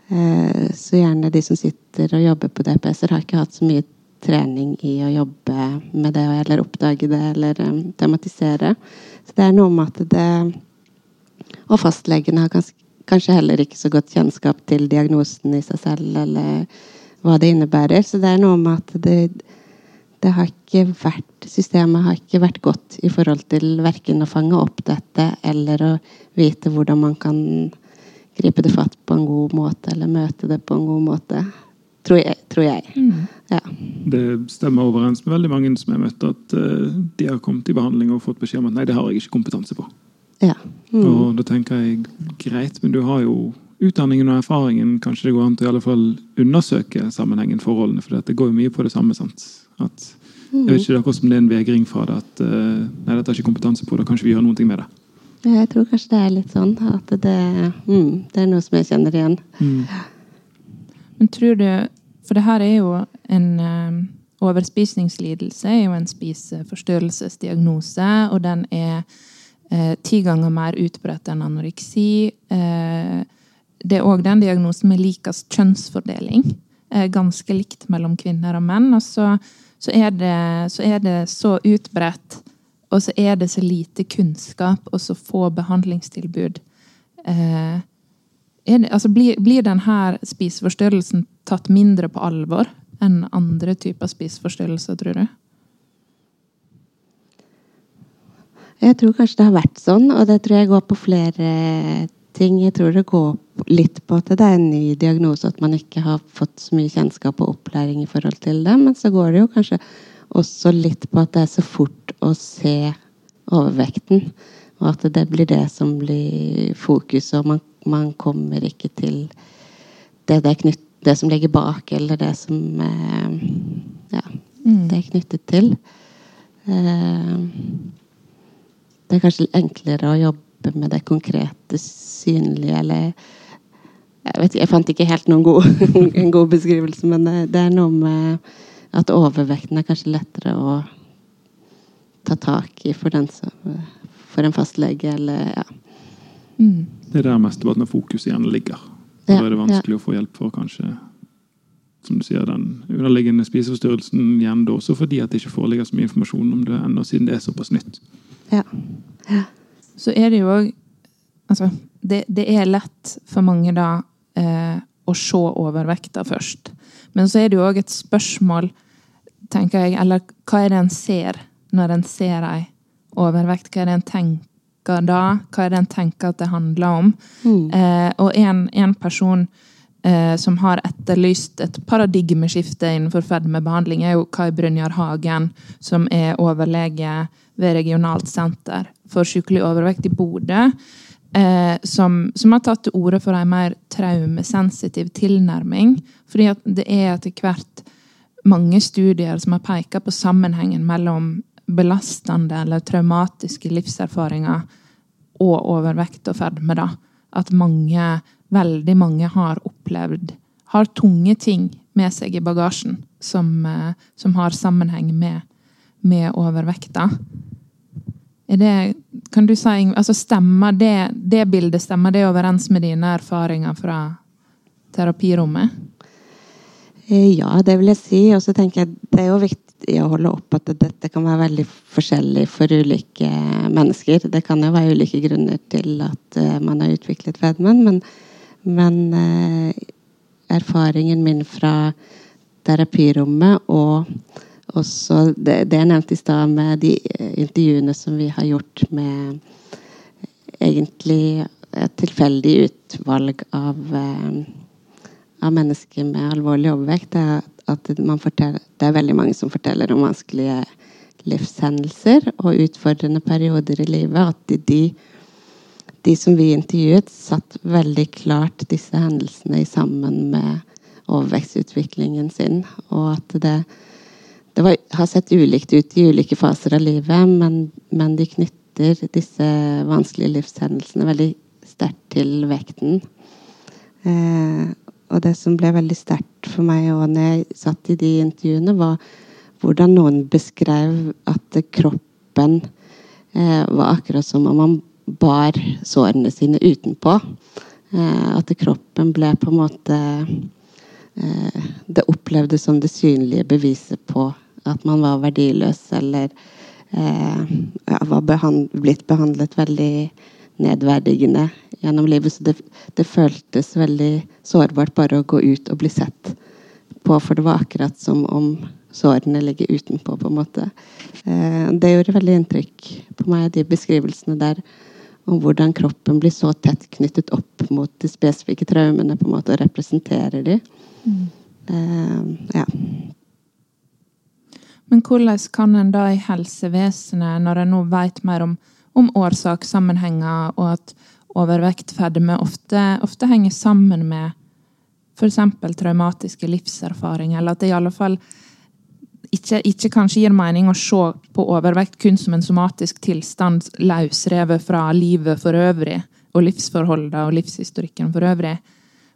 Eh, så gjerne de som sitter og jobber på DPS-er, har ikke hatt så mye trening i å jobbe med det, eller oppdage det, eller um, tematisere. Så det er noe med at det Og fastlegene har kanskje heller ikke så godt kjennskap til diagnosen i seg selv, eller hva det innebærer. Så det er noe med at det, det har ikke vært Systemet har ikke vært godt i forhold til verken å fange opp dette eller å vite hvordan man kan gripe det fatt på en god måte, eller møte det på en god måte. Tror jeg. Tror jeg. Mm. Ja. Det stemmer overens med veldig mange som jeg har møtt, at uh, de har kommet i behandling og fått beskjed om at nei, det har jeg ikke kompetanse på. Ja. Mm. Og da tenker jeg greit, men du har jo utdanningen og erfaringen kanskje det går an til i alle fall undersøke sammenhengen, forholdene. For det går jo mye på det samme. sant? At, jeg vet ikke det er akkurat som det er en vegring fra det at uh, nei, dette har ikke kompetanse på, da kanskje vi gjør noe med det. Jeg tror kanskje det er litt sånn at det, mm, det er noe som jeg kjenner igjen. Mm. Men tror du For det her er jo en um, Overspisningslidelse er jo en spiseforstyrrelsesdiagnose, og den er eh, ti ganger mer utbredt enn anoreksi. Eh, det er òg den diagnosen med likest kjønnsfordeling. Eh, ganske likt mellom kvinner og menn. Og så, så, er det, så er det så utbredt og så er det så lite kunnskap og så få behandlingstilbud. Eh, det, altså blir, blir denne spiseforstyrrelsen tatt mindre på alvor enn andre typer spiseforstyrrelser, tror du? Jeg tror kanskje det har vært sånn, og det tror jeg går på flere ting. Jeg tror det går litt på at det er en ny diagnose, at man ikke har fått så mye kjennskap og opplæring i forhold til det. Men så går det jo kanskje også litt på at det er så fort å se overvekten. Og at det blir det som blir fokuset, og man, man kommer ikke til det, det, knytt, det, som ligger bak, eller det som eh, ja, mm. det er knyttet til. Eh, det er kanskje enklere å jobbe med det konkrete, synlige, eller jeg, vet, jeg fant ikke helt noen god, en god beskrivelse, men det, det er noe med at overvekten er kanskje lettere å ta tak i for, den som, for en fastlege, eller ja. Mm. Det er der mesteparten av fokuset gjerne ligger. Da er det vanskelig ja. å få hjelp for kanskje som du sier, den underliggende spiseforstyrrelsen igjen da, også fordi at det ikke foreligger så mye informasjon om det ennå, siden det er såpass nytt. Ja. ja. Så er det jo òg Altså, det, det, er lett for mange da eh, å se overvekta først. Men så er det jo òg et spørsmål tenker jeg. Eller hva er det en ser når en ser ei overvekt? Hva er det en tenker da? Hva er det en tenker at det handler om? Mm. Eh, og en, en person som har etterlyst et paradigmeskifte innenfor ferd med behandling, er jo Kai Brynjar Hagen, som er overlege ved Regionalt senter for sykelig overvekt i Bodø. Eh, som, som, har tatt til orde for en mer traumesensitiv tilnærming. Fordi det er etter hvert mange studier som har pekt på sammenhengen mellom belastende eller traumatiske livserfaringer og overvekt og ferd med det. At mange, veldig mange har opplevd Har tunge ting med seg i bagasjen som, eh, som har sammenheng med, med overvekta. Er det, kan du si, altså Stemmer det, det bildet stemmer det overens med dine erfaringer fra terapirommet? Eh, ja, det vil jeg si. Og så tenker jeg det er jo viktig å holde opp at dette kan være veldig forskjellig for ulike mennesker. Det kan jo være ulike grunner til at eh, man har utviklet fedmen, men, men eh, erfaringen min fra terapirommet og også det, det jeg nevnte i stad med de intervjuene som vi har gjort med egentlig et tilfeldig utvalg av av mennesker med alvorlig overvekt, er at det er veldig mange som forteller om vanskelige livshendelser og utfordrende perioder i livet. At de, de som vi intervjuet, satt veldig klart disse hendelsene i sammen med overvekstutviklingen sin. Og at det, det var, har sett ulikt ut i ulike faser av livet, men, men de knytter disse vanskelige livshendelsene veldig sterkt til vekten. Eh, og det som ble veldig sterkt for meg òg når jeg satt i de intervjuene, var hvordan noen beskrev at kroppen eh, var akkurat som om man bar sårene sine utenpå. Eh, at kroppen ble på en måte eh, Det opplevdes som det synlige beviset på at man var verdiløs, eller eh, var blitt behandlet veldig nedverdigende gjennom livet. Så det, det, føltes veldig sårbart bare å gå ut og bli sett på, for det var akkurat som om sårene ligger utenpå, på en måte. Det gjorde veldig inntrykk på meg, de beskrivelsene der om hvordan kroppen blir så tett knyttet opp mot de spesifikke traumene på en måte, og representerer de. Mm. Uh, ja. Men hvordan kan en da i helsevesenet, når en nå vet mer om om årsakssammenhenger, og at overvekt, fedme, ofte, ofte henger sammen med f.eks. traumatiske livserfaringer, eller at det i alle fall ikke, ikke, kanskje gir mening å se på overvekt kun som en somatisk tilstand løsrevet fra livet for øvrig, og livsforholdene og livshistorikken for øvrig.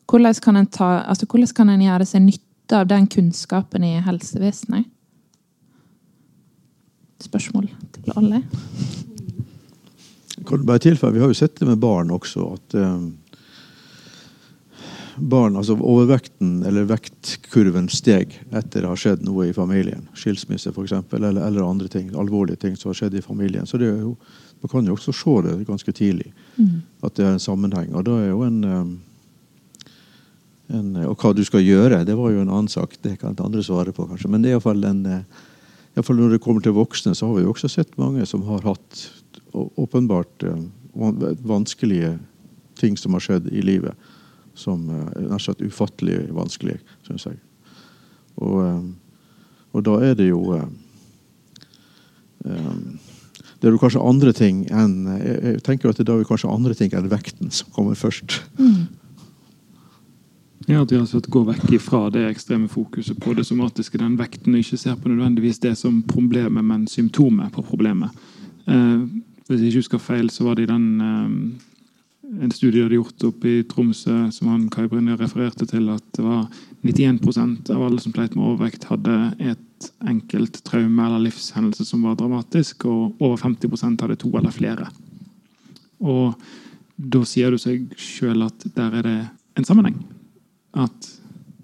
Hvordan kan, en ta, altså hvordan kan en gjøre seg nytte av den kunnskapen i helsevesenet? Spørsmål til alle? Kan bare tilføye, Vi har jo sett det med barn også. at um, barn, altså Overvekten eller vektkurven steg etter det har skjedd noe i familien. Skilsmisse f.eks. Eller, eller andre ting, alvorlige ting som har skjedd i familien. Så det er jo, Man kan jo også se det ganske tidlig. Mm. At det er en sammenheng. Og da er jo en, en, Og hva du skal gjøre, det var jo en annen sak. Det kan andre svare på, kanskje. Men det er iallfall en Iallfall fall når det kommer til voksne, så har vi jo også sett mange som har hatt åpenbart vanskelige ting som har skjedd i livet som eh, er nesten sagt ufattelig vanskelig, syns jeg. Og, eh, og, da er det jo um, det er jo kanskje andre ting enn jeg tenker at det er kanskje andre ting enn vekten som kommer først. Mm. Ja, At vi altså går vekk ifra det ekstreme fokuset på det somatiske, den vekten, og ikke ser på nødvendigvis det som problemet, men symptomet på problemet. Eh, hvis jeg ikke husker feil, så var det i den eh, en studie de hadde gjort oppe i Tromsø, som han Kai Brynje refererte til, at det var 91% av alle som pleit med overvekt, hadde et enkelt traume eller livshendelse som var dramatisk, og over 50% hadde to eller flere. Og da sier du seg sjøl at der er det en sammenheng. At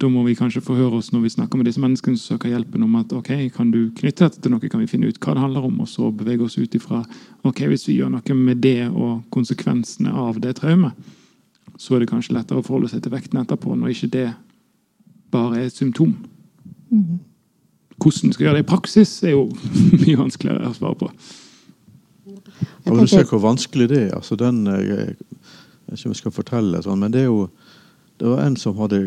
da må vi kanskje forhøre oss når vi snakker med disse menneskene som søker hjelpen, om at ok, kan du knytte dette til noe, kan vi finne ut hva det handler om, og så bevege oss ut ifra ok, hvis vi gjør noe med det og konsekvensene av det traumet, så er det kanskje lettere å forholde seg til vekten etterpå, når ikke det bare er et symptom. Mm. Hvordan vi skal gjøre det i praksis, er jo mye vanskeligere å svare på. Ja, du ser hvor vanskelig det er. altså den, Jeg vet ikke om jeg skal fortelle, sånn, men det er jo det var en som hadde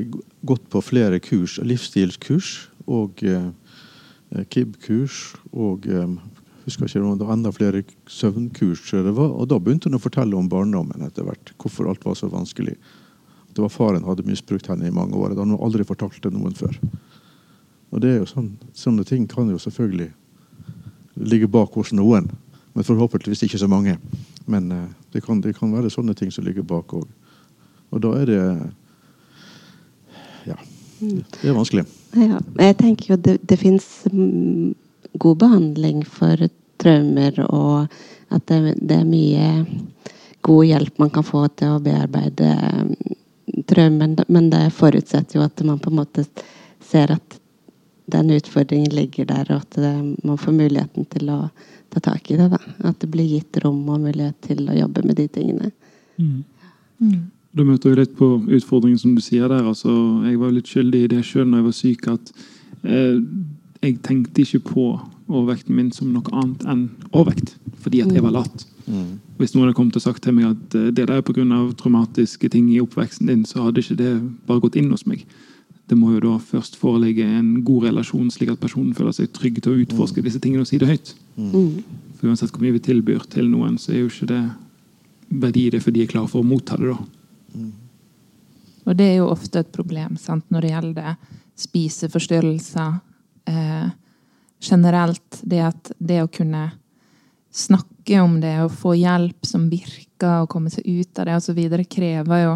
gått på flere kurs, livsstilskurs og eh, KIB-kurs og eh, husker ikke var enda flere søvnkurs. Var, og Da begynte hun å fortelle om barndommen etter hvert. Hvorfor alt var så vanskelig. Det var Faren hadde misbrukt henne i mange år. Det hadde aldri fortalt til noen før. Og det er jo sånn, Sånne ting kan jo selvfølgelig ligge bak hos noen. Men forhåpentligvis ikke så mange. Men uh, det, kan, det, kan, være sånne ting som ligger bak òg. Og da er det. Det er vanskelig. Ja, jeg tenker jo det, det fins mm, god behandling for traumer, og at det, det, er mye god hjelp man kan få til å bearbeide mm, traumen. Men det forutsetter jo at man på en måte ser at den utfordringen ligger der, og at det, man får muligheten til å ta tak i det. Da. At det blir gitt rom og mulighet til å jobbe med de tingene. Mm. Mm. Da møter vi litt på utfordringen som du sier der. Altså, jeg var litt skyldig i det sjøl når jeg var syk. at eh, Jeg tenkte ikke på overvekten min som noe annet enn overvekt. Fordi at jeg var lat. Mm. Hvis noen hadde kommet og sagt til meg at eh, det der er pga. traumatiske ting i oppveksten din, så hadde ikke det bare gått inn hos meg. Det må jo da først foreligge en god relasjon, slik at personen føler seg trygg til å utforske mm. disse tingene og si det høyt. Mm. For Uansett hvor mye vi tilbyr til noen, så er jo ikke det verdi det fordi de er klar for å motta det. da. Og det er jo ofte et problem sant, når det gjelder spiseforstyrrelser. Eh, generelt det at det å kunne snakke om det og få hjelp som virker, og komme seg ut av det osv., krever jo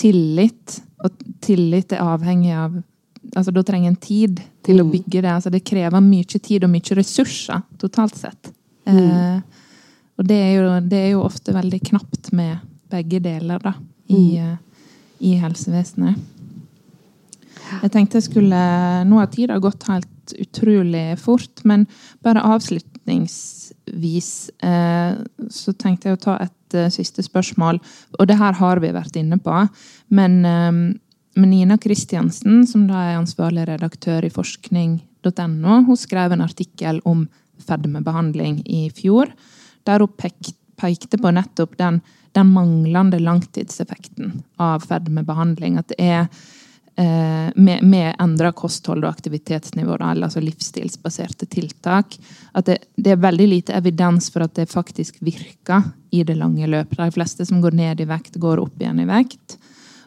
tillit. Og tillit er avhengig av altså Da trenger en tid til mm. å bygge det. altså Det krever mye tid og mye ressurser totalt sett. Mm. Eh, og det er, jo, det er, jo, ofte veldig knapt med begge deler, da i, mm. i helsevesenet. Jeg tenkte jeg skulle Nå har tida gått helt utrolig fort, men bare avslutningsvis eh, så tenkte jeg å ta et eh, siste spørsmål. Og det her har vi vært inne på. Men, eh, men Nina Kristiansen, som da er ansvarlig redaktør i forskning.no, hun skrev en artikkel om fedmebehandling i fjor, der hun pekte på nettopp den den manglende langtidseffekten av fedmebehandling. At det er eh, med, med endra kosthold og aktivitetsnivå, altså livsstilsbaserte tiltak. At det, det, er veldig lite evidens for at det faktisk virker i det lange løpet. De fleste som går ned i vekt, går opp igjen i vekt.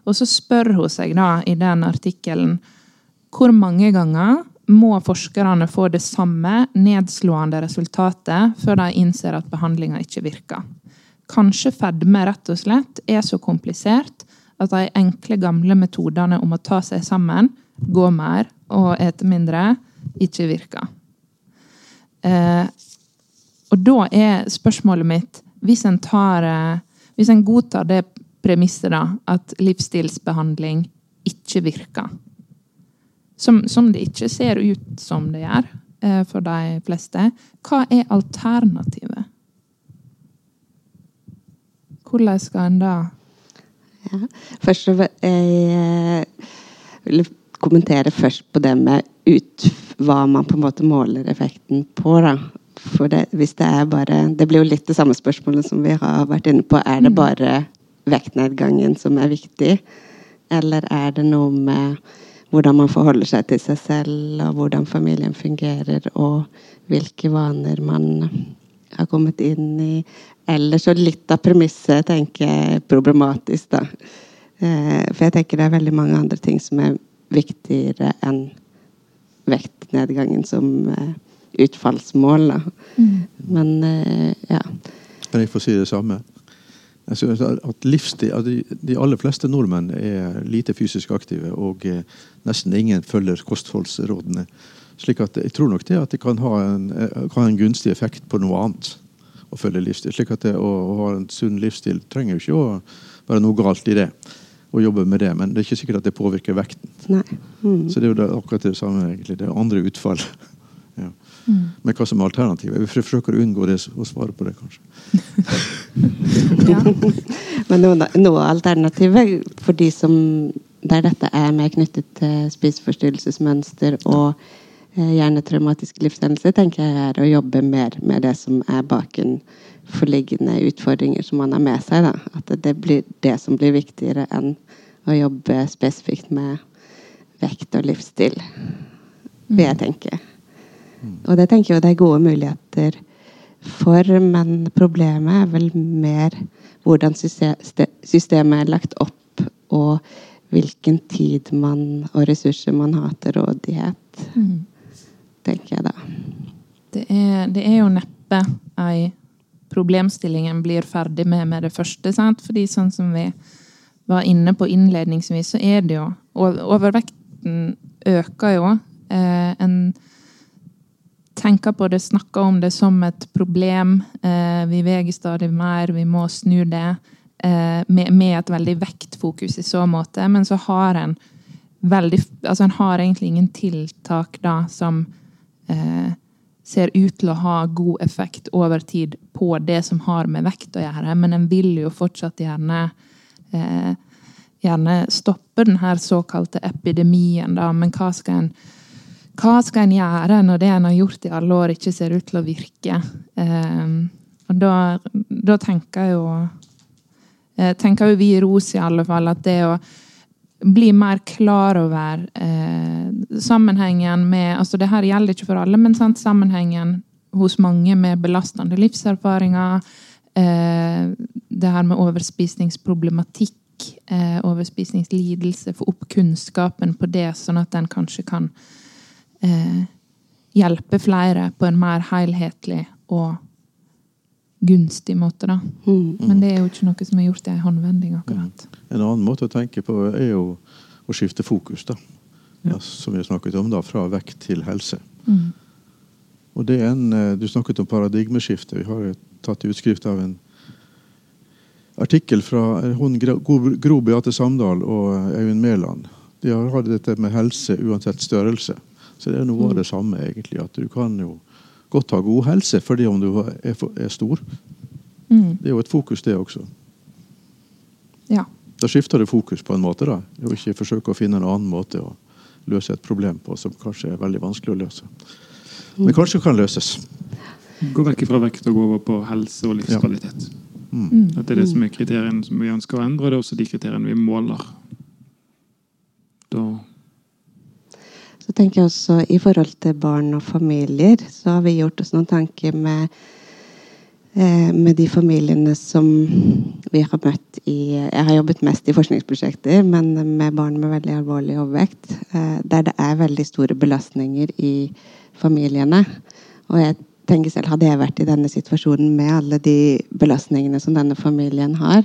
Og så spør hun seg da i den artikkelen hvor mange ganger må forskerne få det samme nedslående resultatet før de innser at behandlinga ikke virker. Kanskje fedme rett og slett er så komplisert at de enkle, gamle metodene om å ta seg sammen, gå mer og ete mindre, ikke virker. Eh, og da er spørsmålet mitt Hvis en, tar, eh, hvis en godtar det premisset da, at livsstilsbehandling ikke virker, som, som, det ikke ser ut som det gjør eh, for de fleste, hva er alternativet? Hvordan skal en da ja. Først jeg vil kommentere først på det med ut, hva man på en måte måler effekten på. da. For det, hvis det er bare Det blir jo litt det samme spørsmålet som vi har vært inne på. Er det mm. bare vektnedgangen som er viktig? Eller er det noe med hvordan man forholder seg til seg selv, og hvordan familien fungerer, og hvilke vaner man har kommet inn i. Eller så litt av premisset tenker jeg problematisk, da. Eh, for jeg tenker det er veldig mange andre ting som er viktigere enn vektnedgangen som eh, utfallsmål. Da. Mm. Men eh, ja. Kan jeg få si det samme? Jeg synes at livsstil, at de, de, aller fleste nordmenn er lite fysisk aktive, og nesten ingen følger kostholdsrådene. Slik at Jeg tror nok det at det kan ha en, kan ha en gunstig effekt på noe annet å følge livsstil. slik at det å, å ha en sunn livsstil trenger jo ikke å være noe galt i det. å jobbe med det, Men det er ikke sikkert at det påvirker vekten. Mm. Så det er jo det, akkurat det samme, egentlig. Det er andre utfall. ja. mm. Men hva som er alternativet? Vi forsøker å unngå det, å svare på det, kanskje. Men noe, noe alternativ for de som der dette er mer knyttet til spiseforstyrrelsesmønster og Eh, hjernetraumatisk livshendelse, tenker jeg er å jobbe mer med det som er bakenforliggende utfordringer som man har med seg. Da. At det blir det som blir viktigere enn å jobbe spesifikt med vekt og livsstil, vil jeg tenke. Og det tenker jeg det er gode muligheter for, men problemet er vel mer hvordan systemet er lagt opp, og hvilken tid man og ressurser man har til rådighet. Mm tenker jeg da. Det er, det er jo neppe ei problemstillingen blir ferdig med med det første. Sant? Fordi sånn som vi var inne på innledningsvis, så er det jo Overvekten øker jo. Eh, en tenker på det, snakker om det som et problem. Eh, vi veier stadig mer, vi må snu det. Eh, med, med, et veldig vektfokus i så måte. Men så har en veldig Altså en har egentlig ingen tiltak da som ser ut til å ha god effekt over tid på det som har med vekt å gjøre, men en vil jo fortsatt gjerne eh, gjerne stoppe her såkalte epidemien, da. Men hva skal en hva skal en gjøre når det en har gjort i alle år, ikke ser ut til å virke? Eh, og da, da tenker jo eh, tenker jo vi i ROS i alle fall at det å bli mer klar over eh, sammenhengen med altså Det her gjelder ikke for alle, men sant, sammenhengen hos mange med belastende livserfaringer. Eh, det her med overspisningsproblematikk, eh, overspisningslidelse. Få opp kunnskapen på det, sånn at den kanskje kan eh, hjelpe flere på en mer helhetlig og gunstig måte, da. Mm. Men det er jo ikke noe som er gjort i en håndvending, akkurat. En annen måte å tenke på er jo å skifte fokus, da. Ja. som vi har snakket om, da, fra vekt til helse. Mm. Og det er en, eh, Du snakket om paradigmeskifte. Vi har tatt utskrift av en artikkel fra eh, hun, Gro Beate Samdal og Øyvind Mæland. De har hatt dette med helse uansett størrelse. Så det er noe av mm. det samme, egentlig. At du kan jo godt ha god helse fordi om du er stor. Mm. Det er jo et fokus, det også. Ja. Da skifter det fokus på en måte. da, Og ikke forsøke å finne en annen måte å løse et problem på som kanskje er veldig vanskelig å løse. Men mm. kanskje kan løses. Gå vekk fra vekt og gå over på helse og livskvalitet. Ja. Mm. mm. At det er det som er kriteriene som vi ønsker å endre, og det er også de kriteriene vi måler. Da Så tenker jeg også I forhold til barn og familier så har vi gjort oss noen tanker med, med de familiene som vi har møtt i Jeg har jobbet mest i forskningsprosjekter, men med barn med veldig alvorlig overvekt. Eh, der det er veldig store belastninger i familiene. Og jeg tenker selv, hadde jeg vært i denne situasjonen med alle de belastningene som denne familien har,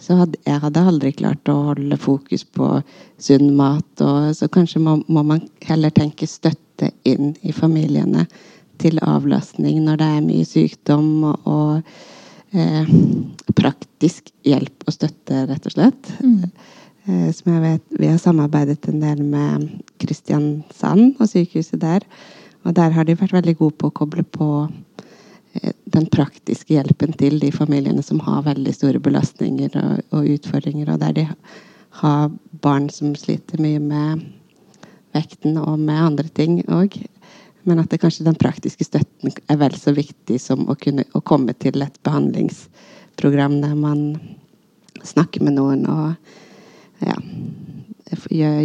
så hadde jeg hadde aldri klart å holde fokus på sunn mat. Og, så kanskje må, må man heller tenke støtte inn i familiene til avlastning når det er mye sykdom og, eh, praktisk hjelp og støtte, rett og slett. Eh, som jeg vet, Vi har samarbeidet en del med Kristiansand og sykehuset der. Og der har de vært veldig gode på å koble på eh, den praktiske hjelpen til de familiene som har veldig store belastninger og, og utfordringer, og der de har barn som sliter mye med vekten og med andre ting òg. Men at det kanskje den praktiske støtten er vel så viktig som å kunne å komme til et behandlingsprogram der man snakker med noen og ja,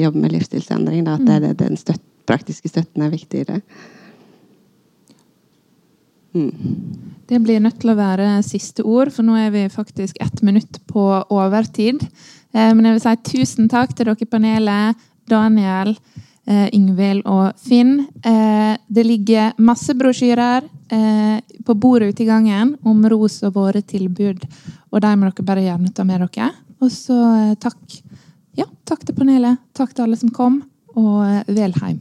jobber med livsstilsendring. Da, at det, det, den støtt, praktiske støtten er viktigere. Mm. Det blir nødt til å være siste ord, for nå er vi faktisk ett minutt på overtid. Eh, Men jeg vil si tusen takk til dere i panelet. Daniel, eh, Ingvild og Finn. Eh, Det ligger masse brosjyrer eh, på bordet ute i gangen om ROS og våre tilbud, og de må dere bare gjerne ta med dere. Og så eh, takk. Ja, takk til panelet. Takk til alle som kom, og eh, vel hjem.